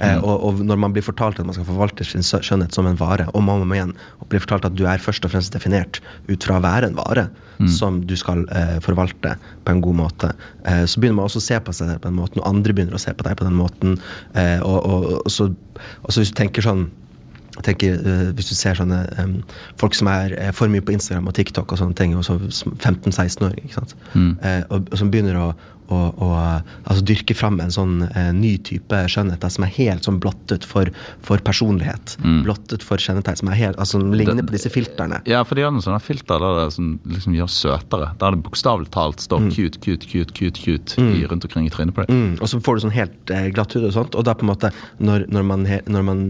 Eh, og, og når man blir fortalt at man skal forvalte sin skjønnhet som en vare, og man må igjen, blir fortalt at du er først og fremst definert ut fra å være en vare som du skal eh, forvalte på en god måte, eh, så begynner man også å se på seg på den måten, og andre begynner å se på deg på den måten. Eh, og, og, og, så, og så hvis du tenker sånn jeg tenker, eh, Hvis du ser sånne um, folk som er for mye på Instagram og TikTok og sånne ting, og så 15-16 år, ikke sant? Eh, og, og som begynner å, å, å altså dyrke fram en sånn eh, ny type skjønnhet som er helt sånn blottet for, for personlighet. Blottet for kjennetegn som er helt, altså som ligner Det- på disse filterne. Ja, for de har noen sånne filter der det som liksom gjør søtere. Der det bokstavelig talt står cute, cute, cute, cute, cute i, rundt omkring i trynet på deg. Mm, og så får du sånn helt eh, glatt hud og sånt, og da på en måte når, når, man, når man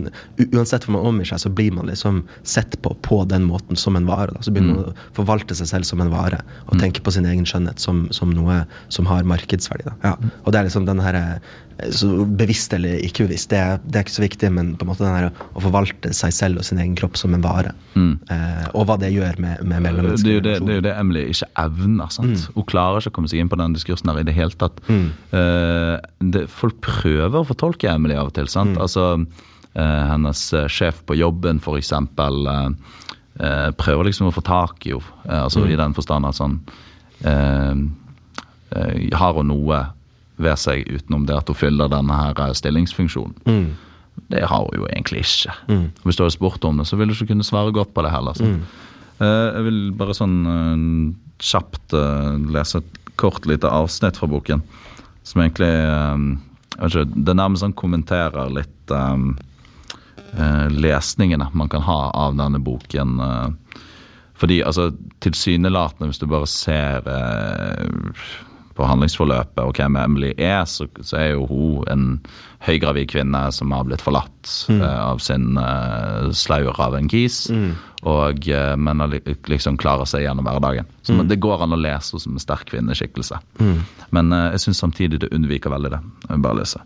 Uansett hvor man omgir seg, så blir man liksom sett på på den måten som en vare. Da. Så begynner man å forvalte seg selv som en vare, og tenke på sin egen skjønnhet som, som noe som har markedsverdi. Ja. Og det er liksom den her eh, så Bevisst eller ikke bevisst, det det er ikke så viktig, men på en måte den her å forvalte seg selv og sin egen kropp som en vare. Eh, og hva det gjør med, med Det er, jo mellommenneskelige det, det er jo det Emily ikke evner. sant? Hun klarer ikke å komme seg inn på den diskursen her i det hele tatt. Eh, det, folk prøver å fortolke Emily av og til. sant? Altså, eh, Hennes eh, sjef på jobben, for eksempel, eh, eh, prøver liksom å få tak i henne. Eh, altså I den forstand at sånn eh, eh, Har hun noe ved seg utenom det at hun fyller denne her stillingsfunksjonen. stillingsfunksjonen? Det har hun jo egentlig ikke. Hvis du hadde spurt om det, så ville du ikke kunne svare godt på det heller. Så. Eh, jeg vil bare sånn eh, kjapt eh, lese et kort lite avsnitt fra boken. Som egentlig eh, ikke, Det nærmest sånn kommenterer litt eh, eh, lesningene man kan ha av denne boken. eh, fordi altså, tilsynelatende, hvis du bare ser eh, på handlingsforløpet og hvem Emily er, så, så er jo hun en høygravid kvinne som har blitt forlatt eh, av sin uh, slaur av en kis, og, uh, men liksom klarer seg gjennom hverdagen. Så men Det går an å lese henne som en sterk kvinneskikkelse. Men eh, jeg syns samtidig det unnviker veldig det. Jeg vil bare lese.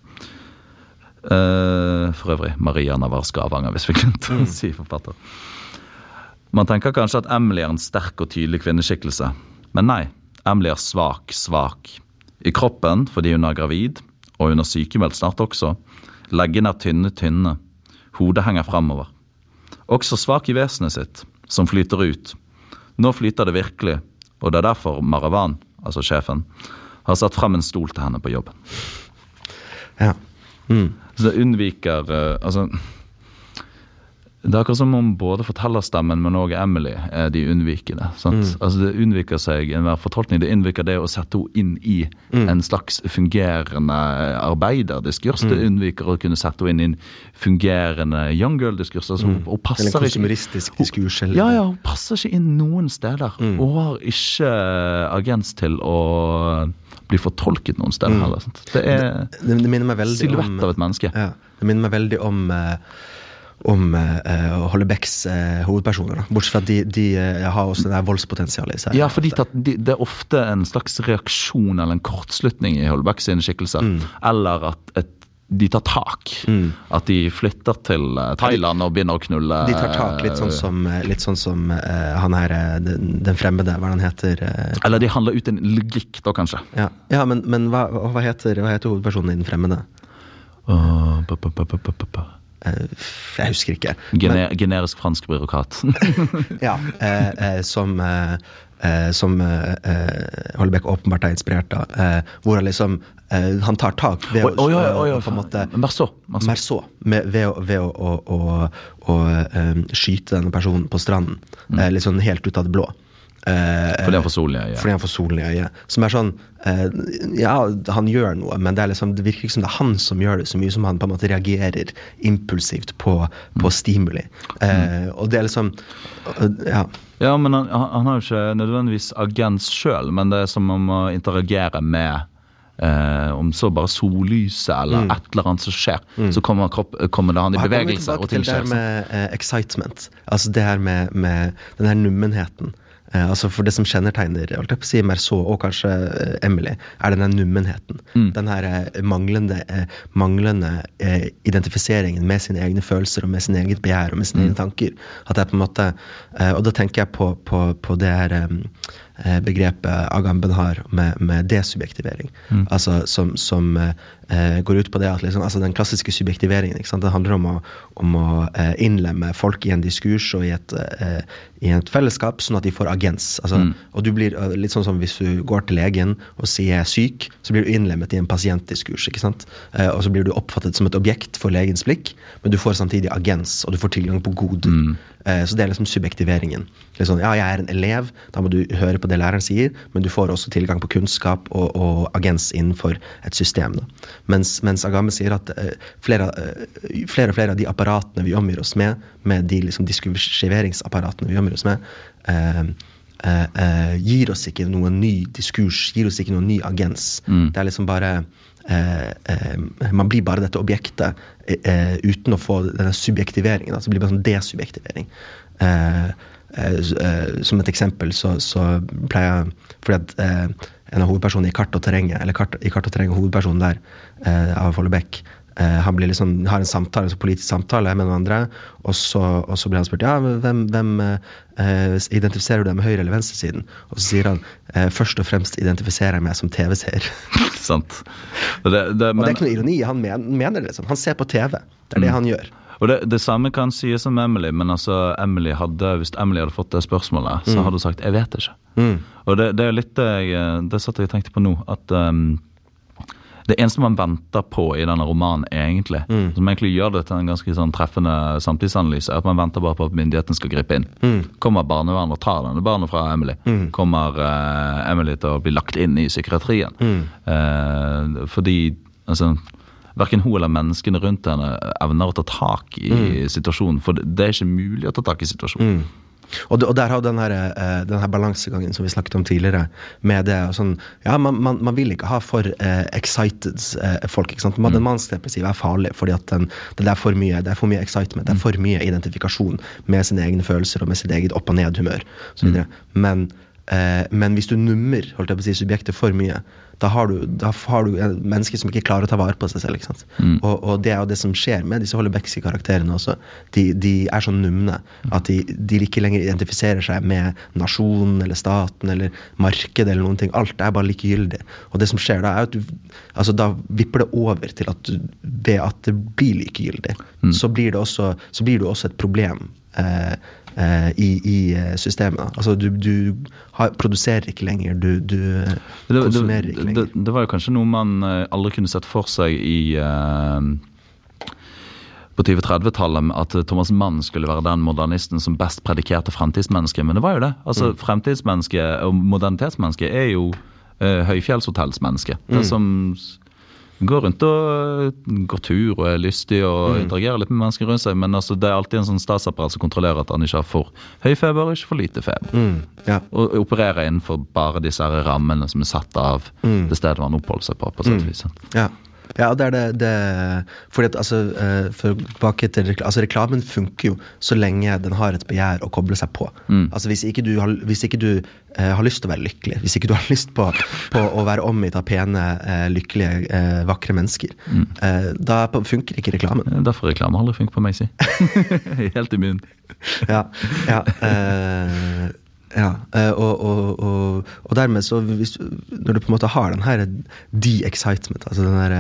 Eh, for øvrig Maria Navarska Avanger, hvis vi glemte å si forfatter. Man tenker kanskje at Emily er en sterk og tydelig kvinneskikkelse. Men nei, Emily er svak, svak. I kroppen fordi hun er gravid, og hun er sykemeldt snart også. Leggene er tynne, tynne. Hodet henger fremover. Også svak i vesenet sitt, som flyter ut. Nå flyter det virkelig, og det er derfor Maravan, altså sjefen, har satt frem en stol til henne på jobben. Ja. Mm. Så det unnviker eh, Altså Det er akkurat som om både fortellerstemmen, men òg Emily er de unnvikende. sant? Altså Det unnviker seg enhver fortolkning. Det unnviker det å sette henne inn i en slags fungerende arbeiderdiskurs. Det unnviker å kunne sette henne inn i en fungerende young girl-diskurs. Altså, hun, hun Eller passer en ikke diskurs. Eller, ja, ja, hun passer ikke inn noen steder. Hun har ikke agens til å bli fortolket noen steder heller. Sant? Det er Det, det minner meg veldig silhuett om av et menneske. Ja, det minner meg veldig om eh, om uh, Holly Becks eh, hovedpersoner. da. Bortsett fra at de, de uh, har også det voldspotensialet i seg. Ja, fordi de, det er ofte en slags reaksjon eller en kortslutning i Holbeck sine skikkelser. Eller at et, de tar tak. At de flytter til eh, Thailand og begynner å knulle De tar tak, litt sånn som, eh, litt sånn som uh, han her, eh, den, den fremmede, hva er det han heter? Uh, Eller de handler ut en logikk, da kanskje. ja, ja men, men hva, hva, heter, hva heter hovedpersonen i Den fremmede? Åh, ba, ba, pa, Eh, jeg husker ikke. Gener generisk fransk byråkrat. [laughs] Ja, eh, eh, som som eh, eh, åpenbart er inspirert av. Eh, hvor han liksom Han tar tak ved å på en måte Merceau. Merceau. Ved, å, skyte denne personen på stranden. eh, litt sånn helt ut av det blå. Eh, Fordi han får solen i øyet. fordi han får solen i øyet. Som er sånn eh, Ja, han gjør noe, men det, liksom, det virker ikke som det er han som gjør det, så mye som han på en måte reagerer impulsivt på, på stimuli. Eh, og det er liksom øh, Ja. Ja, men han, han har jo ikke nødvendigvis agens sjøl, men det er som om å interagere med eh, om så bare sollyset eller et eller annet som skjer, så kommer, kropp, kommer det han i Og her kommer vi bevegelse, tilbake til det her med eh, excitement. Altså det her med, med den her nummenheten. Eh, altså For det som kjennetegner si, Merceau og kanskje eh, Emily, er denne nummenheten. Mm. Den her eh, manglende, eh, manglende eh, identifiseringen med sine egne følelser og med sin eget begjær og med sine Mm. egne tanker. At det er på en måte, Og da tenker jeg på, på, på det her begrepet Agamben har med, med desubjektivering. Mm. Altså som, som eh, eh, går ut på det at liksom, altså den klassiske subjektiveringen ikke sant? Det handler om å, om å eh, innlemme folk i en diskurs og i et, eh, i et fellesskap, sånn at de får agens. Altså, Og du blir eh, litt sånn som hvis du går til legen og sier jeg er syk, så blir du innlemmet i en pasientdiskurs. ikke sant? Eh, og så blir du oppfattet som et objekt for legens blikk, men du får samtidig agens, og du får tilgang på god. Eh, Så det er liksom subjektiveringen. Sånn, ja, jeg er en elev, da må du høre på det læreren sier, men du får også tilgang på kunnskap og, og agens innenfor et system. Da. Mens, mens Agame sier at uh, flere, uh, flere og flere av de apparatene vi omgir oss med, med de liksom diskursiveringsapparatene vi omgir oss med, uh, gir oss ikke noen ny diskurs, gir oss ikke noen ny agens. Det er liksom bare Man blir bare dette objektet uten å få denne subjektiveringen. Altså det blir bare sånn desubjektivering. Eh, som et eksempel så, så pleier jeg Fordi at eh, en av hovedpersonene i Kart og terrenget, eller kart, i Kart og terrenget, hovedpersonen der, eh, av Follebekk, eh, han blir liksom, har en samtale, en sånn politisk samtale med noen andre, og så, og så blir han spurt ja, hvem, hvem eh, identifiserer du deg med høyre- eller venstresiden? Og så sier han eh, først og fremst identifiserer jeg meg som TV-seer. [laughs] Sant. Og det, men... Og det er ikke noe ironi. Han mener det. liksom. Han ser på TV. Det er det han gjør. Og det, det samme kan sies om Emily, men altså Emily hadde, hvis Emily hadde fått det spørsmålet, så hadde hun sagt 'jeg vet ikke'. Og det, det er litt det jeg Det satt jeg og tenkte på nå, at um, det eneste man venter på i denne romanen, egentlig, som egentlig gjør det til en ganske sånn treffende samtidsanalyse, er at man venter bare på at myndighetene skal gripe inn. Kommer barnevernet og tar denne barnet fra Emily? Kommer uh, Emily til å bli lagt inn i psykiatrien? Uh, fordi altså Verken hun eller menneskene rundt henne evner å ta tak i situasjonen. For det, er ikke mulig å ta tak i situasjonen. Og, det, og der har den her, eh, den her balansegangen som vi snakket om tidligere. Med det og sånn Ja, man, man, man vil ikke ha for eh, excited eh, folk. ikke sant? Man, Den mannsdepressive er farlig fordi at den, det er for mye det er for mye excitement. Det er for mye identifikasjon med sine egne følelser og med sitt eget opp- og ned-humør. Mm. Men, eh, men hvis du nummer holdt jeg på å si, subjektet for mye, da har du, da har du en menneske som ikke klarer å ta vare på seg selv. ikke sant? Og, og det er jo det som skjer med disse Hollebeckske karakterene også. De, de er så numne at de, de ikke lenger identifiserer seg med nasjonen eller staten eller markedet eller noen ting. Alt er bare likegyldig. Og det som skjer da, er at du altså da vipper det over til at du, ved at det blir likegyldig, så, blir det også, så blir det også et problem. Eh, eh, i, i eh, systemet. Altså du, du har, produserer ikke lenger, du, du eh, Det, det, konsumerer ikke lenger. det var jo kanskje noe man eh, aldri kunne sett for seg i eh, på 2030-tallet at Thomas Mann skulle være den modernisten som best predikerte fremtidsmennesket. Men det var jo det. Altså, Mm. Fremtidsmennesket og modernitetsmennesket er jo uh, høyfjellshotellsmennesket. Det Mm. som s- går rundt og øh, går tur og er lystig og Mm. interagerer litt med mennesker rundt seg. Men altså, det er alltid en sånn statsapparat som kontrollerer at han ikke har for høy feber og ikke for lite feber. Mm, ja. Og opererer innenfor bare disse her rammene som er satt av Mm. det stedet han oppholder seg på. på sett og vis. Ja. Ja, det er det, det Fordi at altså, eh, for til altså Reklamen funker jo så lenge den har et begjær å koble seg på. Mm. Altså Hvis ikke du, har, hvis ikke du eh, har lyst til å være lykkelig, hvis ikke du har [laughs] lyst på, på å være omgitt av pene, eh, lykkelige, eh, vakre mennesker, Mm. eh, da funker ikke reklamen. Er Derfor reklame aldri funker på meg, si. [laughs] Helt immun. ja, ja, eh, ja eh, og, og, og, og dermed så hvis, Når du på en måte har den her de-excitement, altså den der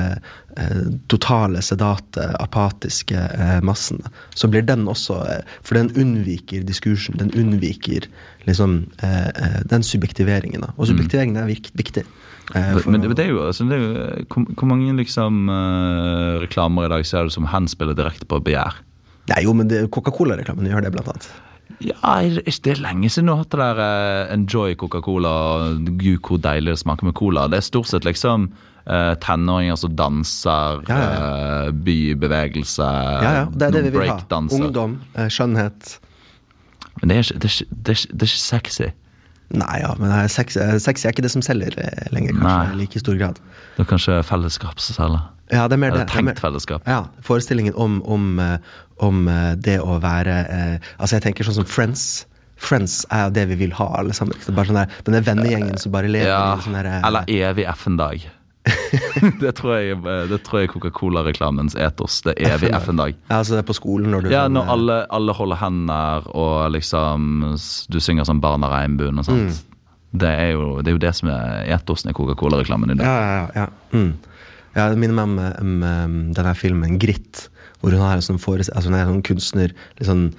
eh, totale, sedate, apatiske eh, massen, så blir den også eh, For den unnviker diskursen. Den unnviker liksom eh, den subjektiveringen. Da. Og subjektiveringen er vik viktig. Men det, det er jo, altså, det er jo hvor, hvor mange liksom reklamer i dag ser du som henspiller direkte på begjær? Nei, jo, men Coca-Cola-reklamen gjør det, blant annet. Ja, det er lenge siden du har hatt det der eh, Enjoy Coca-Cola Gud, hvor deilig det smaker med cola. Det er stort sett liksom eh, tenåringer som danser, Ja, ja. eh, bybevegelse, Ja, ja, det er det vi vil ha. Ungdom, skjønnhet. Men det er ikke, det er ikke, det er ikke, det er ikke sexy. Nei, ja, men eh, sex, er ikke det som selger eh, lenger, kanskje, i like stor grad. Det er kanskje fellesskap som selger. Ja, det er mer Eller det. det mer- tenkt fellesskap. Ja, forestillingen om, om, eh, om det å være eh, Altså, jeg tenker sånn som Friends. Friends er det vi vil ha, alle sammen. Det bare sånn der, Denne vennegjengen som bare lever Ja, i sånn der, eller evig FN-dag. [laughs] det tror jeg det tror jeg er Coca-Cola-reklamens etos. Det er evig FN-dag. ja, altså det er på skolen når du Ja, sånn, når eh, alle, alle holder hender og liksom Du synger sånn Barn av regnbuen og sånt. Mm. Det, er jo, det er jo det som er etosen i Coca-Cola-reklamen i dag. Ja, ja, ja. Mm. Ja, det minner meg om, eh, om eh, denne filmen 'Gritt', hvor hun har en sånn altså hun er en sånn kunstner litt eh,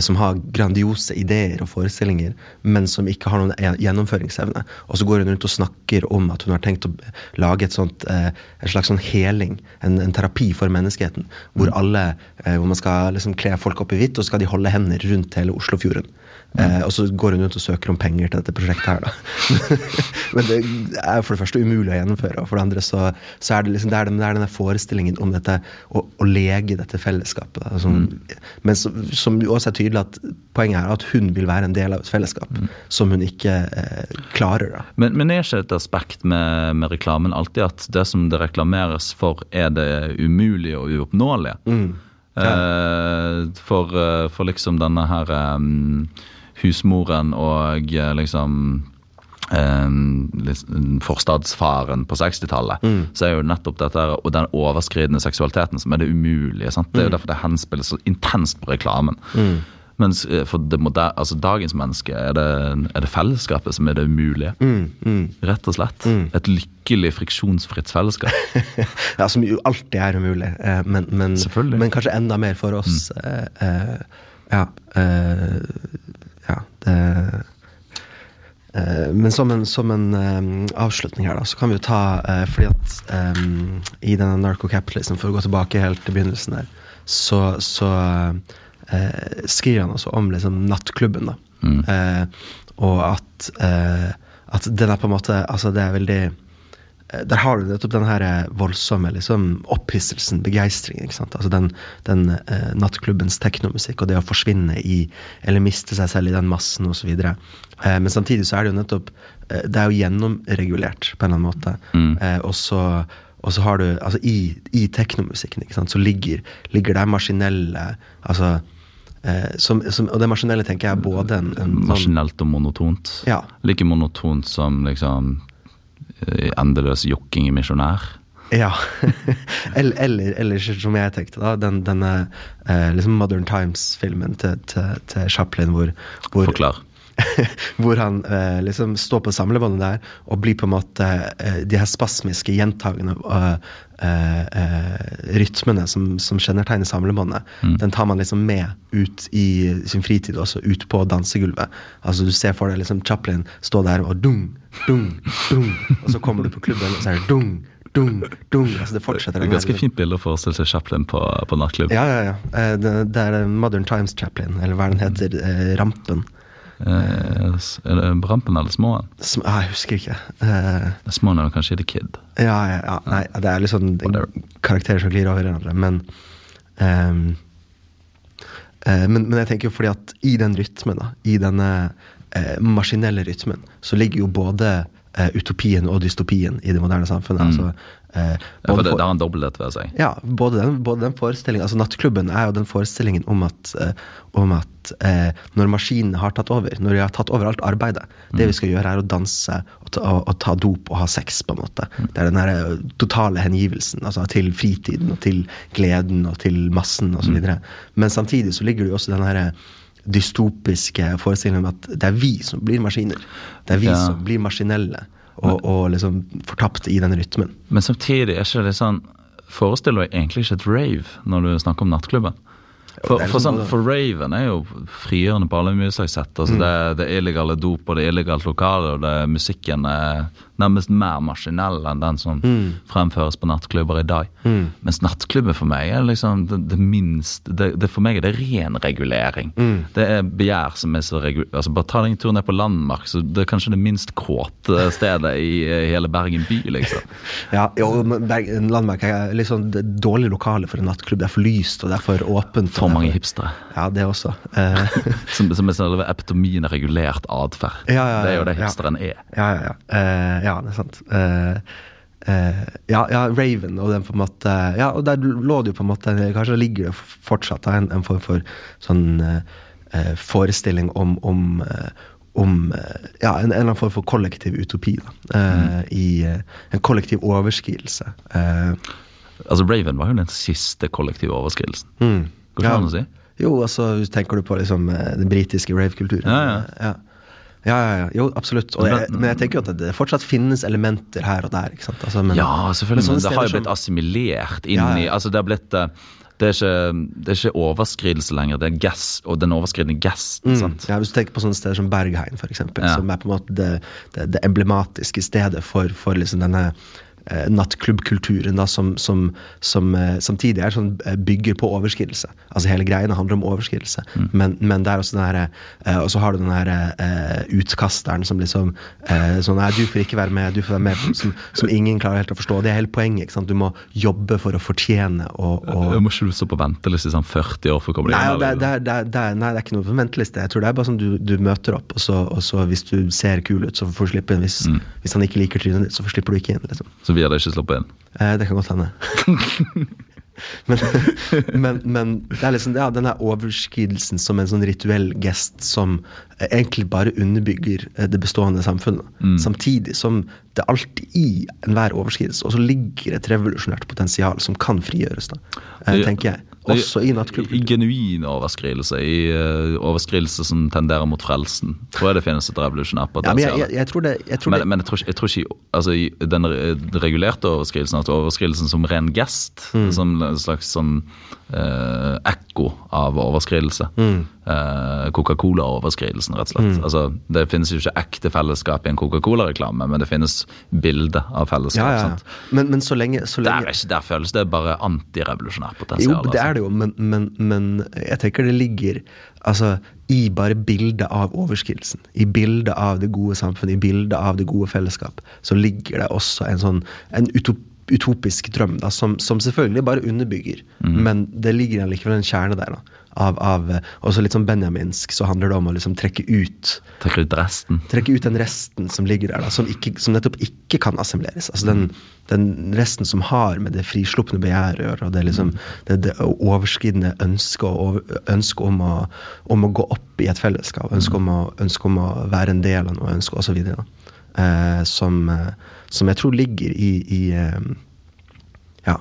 som har grandiose ideer og forestillinger, men som ikke har noen e- gjennomføringsevne. Og så går hun rundt og snakker om at hun har tenkt å lage sånt, eh, en slags sånn heling, en, en terapi for menneskeheten, hvor alle, eh, hvor man skal liksom kle folk opp i hvitt, og så skal de holde hender rundt hele Oslofjorden. Eh, og så går hun rundt og søker om penger til dette prosjektet her, da. [laughs] Men det er for det første umulig å gjennomføre, og for det andre så, så er det liksom det er, den, det er denne forestillingen om dette å, å lege dette fellesskapet. Da, som, Men så, som også er tydelig at poenget er at hun vil være en del av et fellesskap som hun ikke eh, klarer. da. Men, men er ikke et aspekt med, med reklamen alltid at det som det reklameres for, er det umulige og uoppnåelige? Mm. Eh, for, eh, for liksom denne her em, husmoren og liksom forstadsfaren på 60-tallet, Mm. så er jo nettopp dette og den overskridende seksualiteten som er det umulige. Sant? Det er jo derfor det henspilles så intenst på reklamen. Mm. Mens eh, for det moder, altså dagens menneske er det, er det fellesskapet som er det umulige. Mm, mm. Rett og slett. Mm. Et lykkelig, friksjonsfritt fellesskap. [laughs] ja, som jo alltid er umulig, eh, men, men, men kanskje enda mer for oss. Eh, ja. Ja, det eh, Men som en, som en um, avslutning her, da, så kan vi jo ta uh, Fordi at um, i denne narco-capitalism, for å gå tilbake helt til begynnelsen der, så, så uh, skriver han også om liksom nattklubben, da. Mm. Uh, og at, at den er på en måte Altså, det er veldig der har du nettopp den her eh, voldsomme liksom, opphisselsen, begeistringen. Altså den, den eh, nattklubbens teknomusikk og det å forsvinne i Eller miste seg selv i den massen osv. Eh, men samtidig så er det jo nettopp eh, Det er jo gjennomregulert på en eller annen måte. Mm. Eh, og så har du, altså I, i teknomusikken ikke sant, så ligger, ligger det maskinelle altså, eh, som, som, Og det maskinelle tenker jeg er både en, en sånn Maskinelt og monotont. Ja. Like monotont som liksom eh, endeløs jokking i misjonær. Ja. [laughs] eller, eller, eller som jeg tenkte, da. Den, denne eh, liksom Modern Times-filmen til, til, til Chaplin hvor, hvor, Forklar. [laughs] hvor han eh, liksom står på samlebåndet der og blir på en måte eh, de her spasmiske, gjentagende eh, eh, rytmene som, som kjennetegner samlebåndet, Mm. den tar man liksom med ut i sin fritid også, ut på dansegulvet. Altså Du ser for deg liksom Chaplin stå der og dung, dung, dung, og så kommer du på klubben, og så er det dung, dung, dung. Altså det fortsetter. Det er ganske fint bilde å forestille seg Chaplin på, på nattklubb. Ja, ja, ja. Eh, Det, det er Modern Times Chaplin, eller hva den heter. eh, Rampen. Eh, er det Brampen eller Småen? Sm ah, jeg husker ikke. Eh, Småen er kanskje The Kid. Ja, ja, ja. Nei, det er liksom Whatever. karakterer som glir over hverandre, men um, uh, men, men jeg tenker jo fordi at i den rytmen, da, i denne uh, maskinelle rytmen, så ligger jo både eh, utopien og dystopien i det moderne samfunnet. Mm. Altså, uh, Ja, det, har en dobbelthet ved seg. ja, både den, både den forestillingen Altså Nattklubben er jo den forestillingen om at, uh, om at når maskinene har tatt over, når de har tatt over alt arbeidet Det vi skal gjøre, er å danse og ta, og, og ta dop og ha sex, på en måte. Det er den der totale hengivelsen altså til fritiden og til gleden og til massen osv. videre Men samtidig så ligger det jo også den her dystopiske forestillingen om at det er vi som blir maskiner. Det er vi Ja. som blir maskinelle og, og liksom fortapt i den rytmen. Men samtidig er ikke det sånn Forestiller du egentlig ikke et rave når du snakker om nattklubben? For, for, liksom sånn, for raven er jo frigjørende på alle mulige slags sett. Mm. Altså det, det er illegale dop og det er illegalt lokale, og det, musikken er nærmest mer maskinell enn den som fremføres på nattklubber i dag. Mm. Mens nattklubben for meg er liksom det, det minst det, det For meg er det ren regulering. Mm. Det er begjær som er så regu... Altså Bare ta deg en tur ned på Landmark, så det er kanskje det minst kåte stedet i hele Bergen by, liksom. [laughs] Ja, jo, men Berg- Landmark er litt sånn det dårlige dårlig lokale for en nattklubb. Det er for lyst og det er for åpent. For mange hipstere. Ja, det også. [laughs] Som, som er selve epitomien av regulert atferd. Ja, ja, det er jo ja, det ja. hipsteren er. ja, ja, ja. Eh, ja, det er sant. Eh, eh, ja, ja, Raven og den på en måte Ja, og der lå det jo på en måte Kanskje ligger det fortsatt en, en form for sånn forestilling om, om om ja, en, en eller annen form for kollektiv utopi. Da, eh, i eh, En kollektiv overskridelse. Eh, Altså Raven var jo den siste kollektive overskridelsen. mm. Går ikke Ja. si? Jo, altså tenker du på liksom eh, den britiske rave-kulturen. Ja, ja. ja. Ja, ja, ja. Jo, absolutt. Jeg, Men- jeg tenker jo at det fortsatt finnes elementer her og der. ikke sant? Altså, men, ja, selvfølgelig. men Men, det har jo blitt assimilert inn Ja, ja. i Altså det har blitt eh, det er, ikke, det er ikke overskridelse lenger, det er gass, og den overskridende gassen. Mm. Ja, Hvis du tenker på sånne steder som Bergheim, eksempel, Ja. som er på en måte det, det, det emblematiske stedet for, for liksom denne nattklubbkulturen, da, som, som, som eh, samtidig er sånn, eh, bygger på overskridelse. Altså Hele greiene handler om overskridelse. Mm. Men, men det er også den her, eh, og så har du den her eh, utkasteren som liksom eh, sånn Nei, du får ikke være med, du får være med, som, som ingen klarer helt å forstå. Det er hele poenget. ikke sant? Du må jobbe for å fortjene og, og må ikke du stå på venteliste i sånn 40 år for å komme deg Nei, det, det, det, det, nei, det er ikke noe på venteliste. Jeg tror det er bare sånn du, du møter opp, og så, og så hvis du ser kul ut, så får du slippe inn. Hvis, Mm. hvis han ikke liker trynet ditt, så slipper du ikke inn. Liksom. Så vi hadde ikke sluppet inn? Eh, det kan godt hende. [laughs] men, men, men det er liksom ja, denne overskridelsen som en sånn rituell gest som egentlig bare underbygger eh, det bestående samfunnet. Mm. Samtidig som det alltid i enhver overskridelse også ligger et revolusjonært potensial som kan frigjøres, da, eh, Det- tenker jeg. det- Også i I nattklubbkultur. genuin overskridelse, i uh, overskridelse som tenderer mot frelsen, tror jeg det finnes et revolusjonært Ja, men jeg, potensial. jeg, jeg tror det, jeg tror Men, men jeg tror ikke, jeg tror ikke altså, den regulerte overskridelsen, altså overskridelsen som ren gest, Mm. som en slags sånn eh, ekko av overskridelse. Mm. Eh, Coca-Cola-overskridelsen, rett og slett. Altså, det finnes jo ikke ekte fellesskap i en Coca-Cola-reklame, men det finnes bilde av fellesskap. Ja, ja, ja. Men, men så lenge, så Der, lenge er ikke, der føles det bare antirevolusjonært Jo, det altså. er det jo, men, men, men jeg tenker det ligger altså, i bare bildet av overskridelsen. I bildet av det gode samfunnet, i bildet av det gode fellesskap, så ligger det også en sånn en utop, utopisk drøm, da, som, som selvfølgelig bare underbygger. Mm. Men det ligger allikevel en kjerne der. da, av, av Også litt sånn benjaminsk, så handler det om å liksom trekke ut Trekke ut resten. trekke ut den resten som ligger der, da, som, ikke, som nettopp ikke kan assimileres. Altså den, den resten som har med det frislupne begjæret å gjøre, og det, liksom, det, det overskridende ønsket over- ønsket om, å- om å gå opp i et fellesskap, ønsket om, å- om å være en del av noe, ønske osv. Eh, som, eh, som jeg tror ligger i, i eh, ja,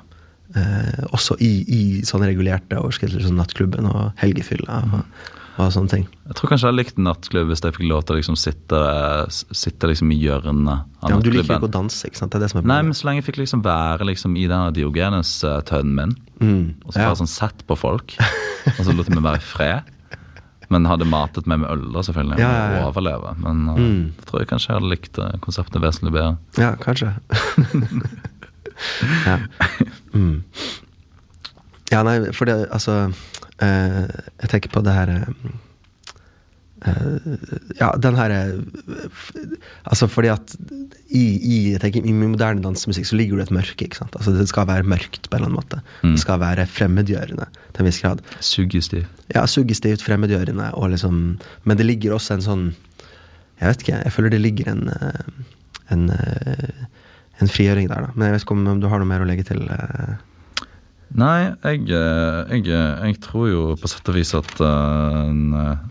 eh, også i, i sånne regulerte overskridelser som nattklubben og helgefylla og, og sånne ting. Jeg tror kanskje jeg likte likt nattklubb hvis jeg fikk lov til å liksom sitte, sitte liksom i hjørnet av Ja, men du liker jo ikke å danse, ikke sant? Det er det som er Nei, men så lenge jeg fikk liksom være liksom i denne Diogenes-tønnen min, Mm, og så ja. bare sånn sett på folk, og så lot jeg meg være i fred. Men hadde matet meg med øl, da, selvfølgelig, Ja, ja, ja. overleve. Men uh, Mm. jeg tror jeg kanskje jeg hadde likt uh, konseptet vesentlig bedre. Ja, kanskje. [laughs] ja. Mm. ja, nei, for det Altså, eh, jeg tenker på det her eh, eh, Ja, den her eh, Altså, fordi at i, i, tenker, i moderne dansemusikk så ligger det et mørke. ikke sant? Altså, Det skal være mørkt på en eller annen måte. Mm. Det skal være fremmedgjørende til en viss grad. Suggestiv. Ja, suggestivt, fremmedgjørende, og liksom Men det ligger også en sånn Jeg vet ikke, jeg føler det ligger en eh, en, eh, en frigjøring der, da. Men jeg vet ikke om, om du har noe mer å legge til? eh? Nei, jeg, eh, jeg, eh, jeg tror jo på sett og vis at eh,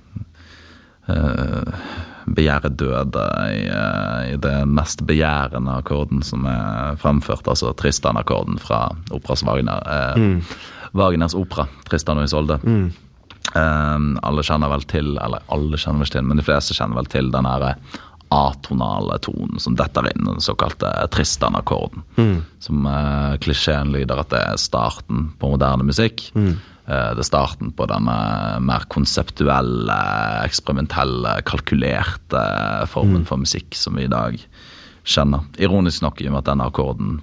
eh, begjæret døde i, eh, i det mest begjærende akkorden som er fremført, altså Tristan-akkorden fra operas Wagner. eh, Mm. Wagners opera, Tristan og Isolde. Mm. Eh, alle kjenner vel til, eller alle kjenner vel til, men de fleste kjenner vel til den her atonale tonen som detter inn, den såkalte Tristan-akkorden. Mm. Som uh, klisjeen lyder at det er starten på moderne musikk. Mm. Uh, det er starten på denne mer konseptuelle, eksperimentelle, kalkulerte formen for musikk som vi i dag kjenner. Ironisk nok i og med at denne akkorden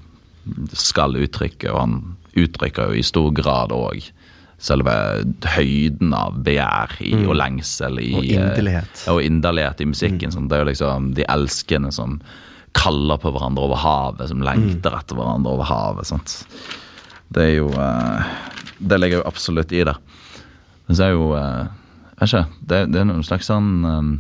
skal uttrykke, og han uttrykker jo i stor grad òg selve høyden av begjær i, Mm. og lengsel i Og inderlighet. eh, og inderlighet i musikken. sånn. Det er jo liksom de elskende som kaller på hverandre over havet, som lengter etter hverandre over havet. sant? Det er jo uh, Det ligger jo absolutt i det. Men så er jo uh, ikke. Det, det er noen slags sånn um,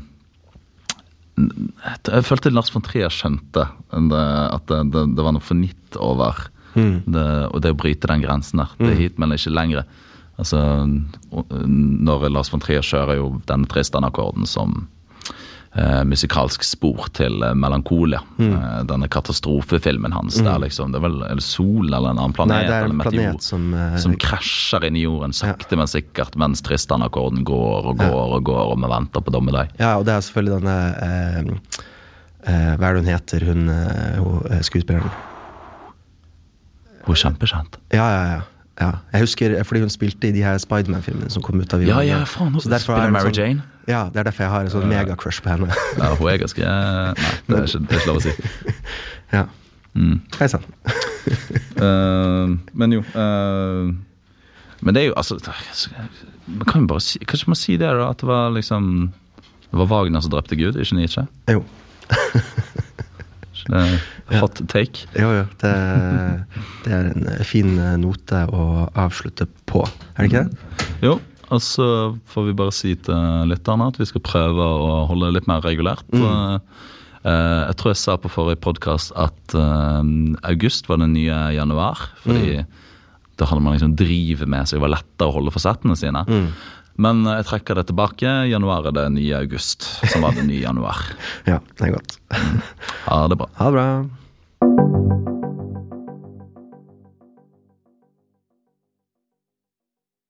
Jeg følte Lars von Trier skjønte det, at det, det, var noe fornitt over Mm. det, og det å bryte den grensen der. Det er hit, men ikke lenger. Altså, og, når Lars von Trier kjører jo denne Tristan-akkorden som eh, musikalsk spor til eh, Melankolia. Eh, denne katastrofefilmen hans der liksom Det er vel er det sol eller en annen planet? Nei, det er eller en meteor, planet som, uh, som krasjer inn i jorden sakte, men sikkert, mens Tristan-akkorden går og går og går, og vi venter på dommedag. Ja, og det er selvfølgelig denne eh, eh, Hva er det hun heter, hun, eh, hun eh, skuespilleren? Hun er kjempekjent. Ja, ja, ja. Ja. Jeg husker fordi hun spilte i de her Spiderman-filmene som kom ut av Ja, ja, faen, hun spiller er Mary sånn- Jane. Ja, det er derfor jeg har en sånn megacrush på henne. Ja, hun er ganske Nei, det er ikke, det er ikke lov å si. [laughs] ja. Mm. Hei sann. uh, [laughs] men jo uh, Men det er jo altså Man kan jo bare si Kanskje man si det, da? At det var liksom Det var Wagner som drepte Gud, ikke Nietzsche? Jo. [laughs] Det hot take? Jo, jo. Det, det er en fin eh, note å avslutte på. Er det ikke det? Jo. Og så får vi bare si til lytterne at vi skal prøve å holde litt mer regulært. Mm. eh, jeg tror jeg sa på forrige podkast at eh, august var den nye januar. Fordi da hadde man liksom drivet med så det var lettere å holde forsettene sine. Men jeg trekker det tilbake. Januar er det nye august, som var det nye januar. [laughs] Ja, det er godt. Ha det bra. Ha det bra.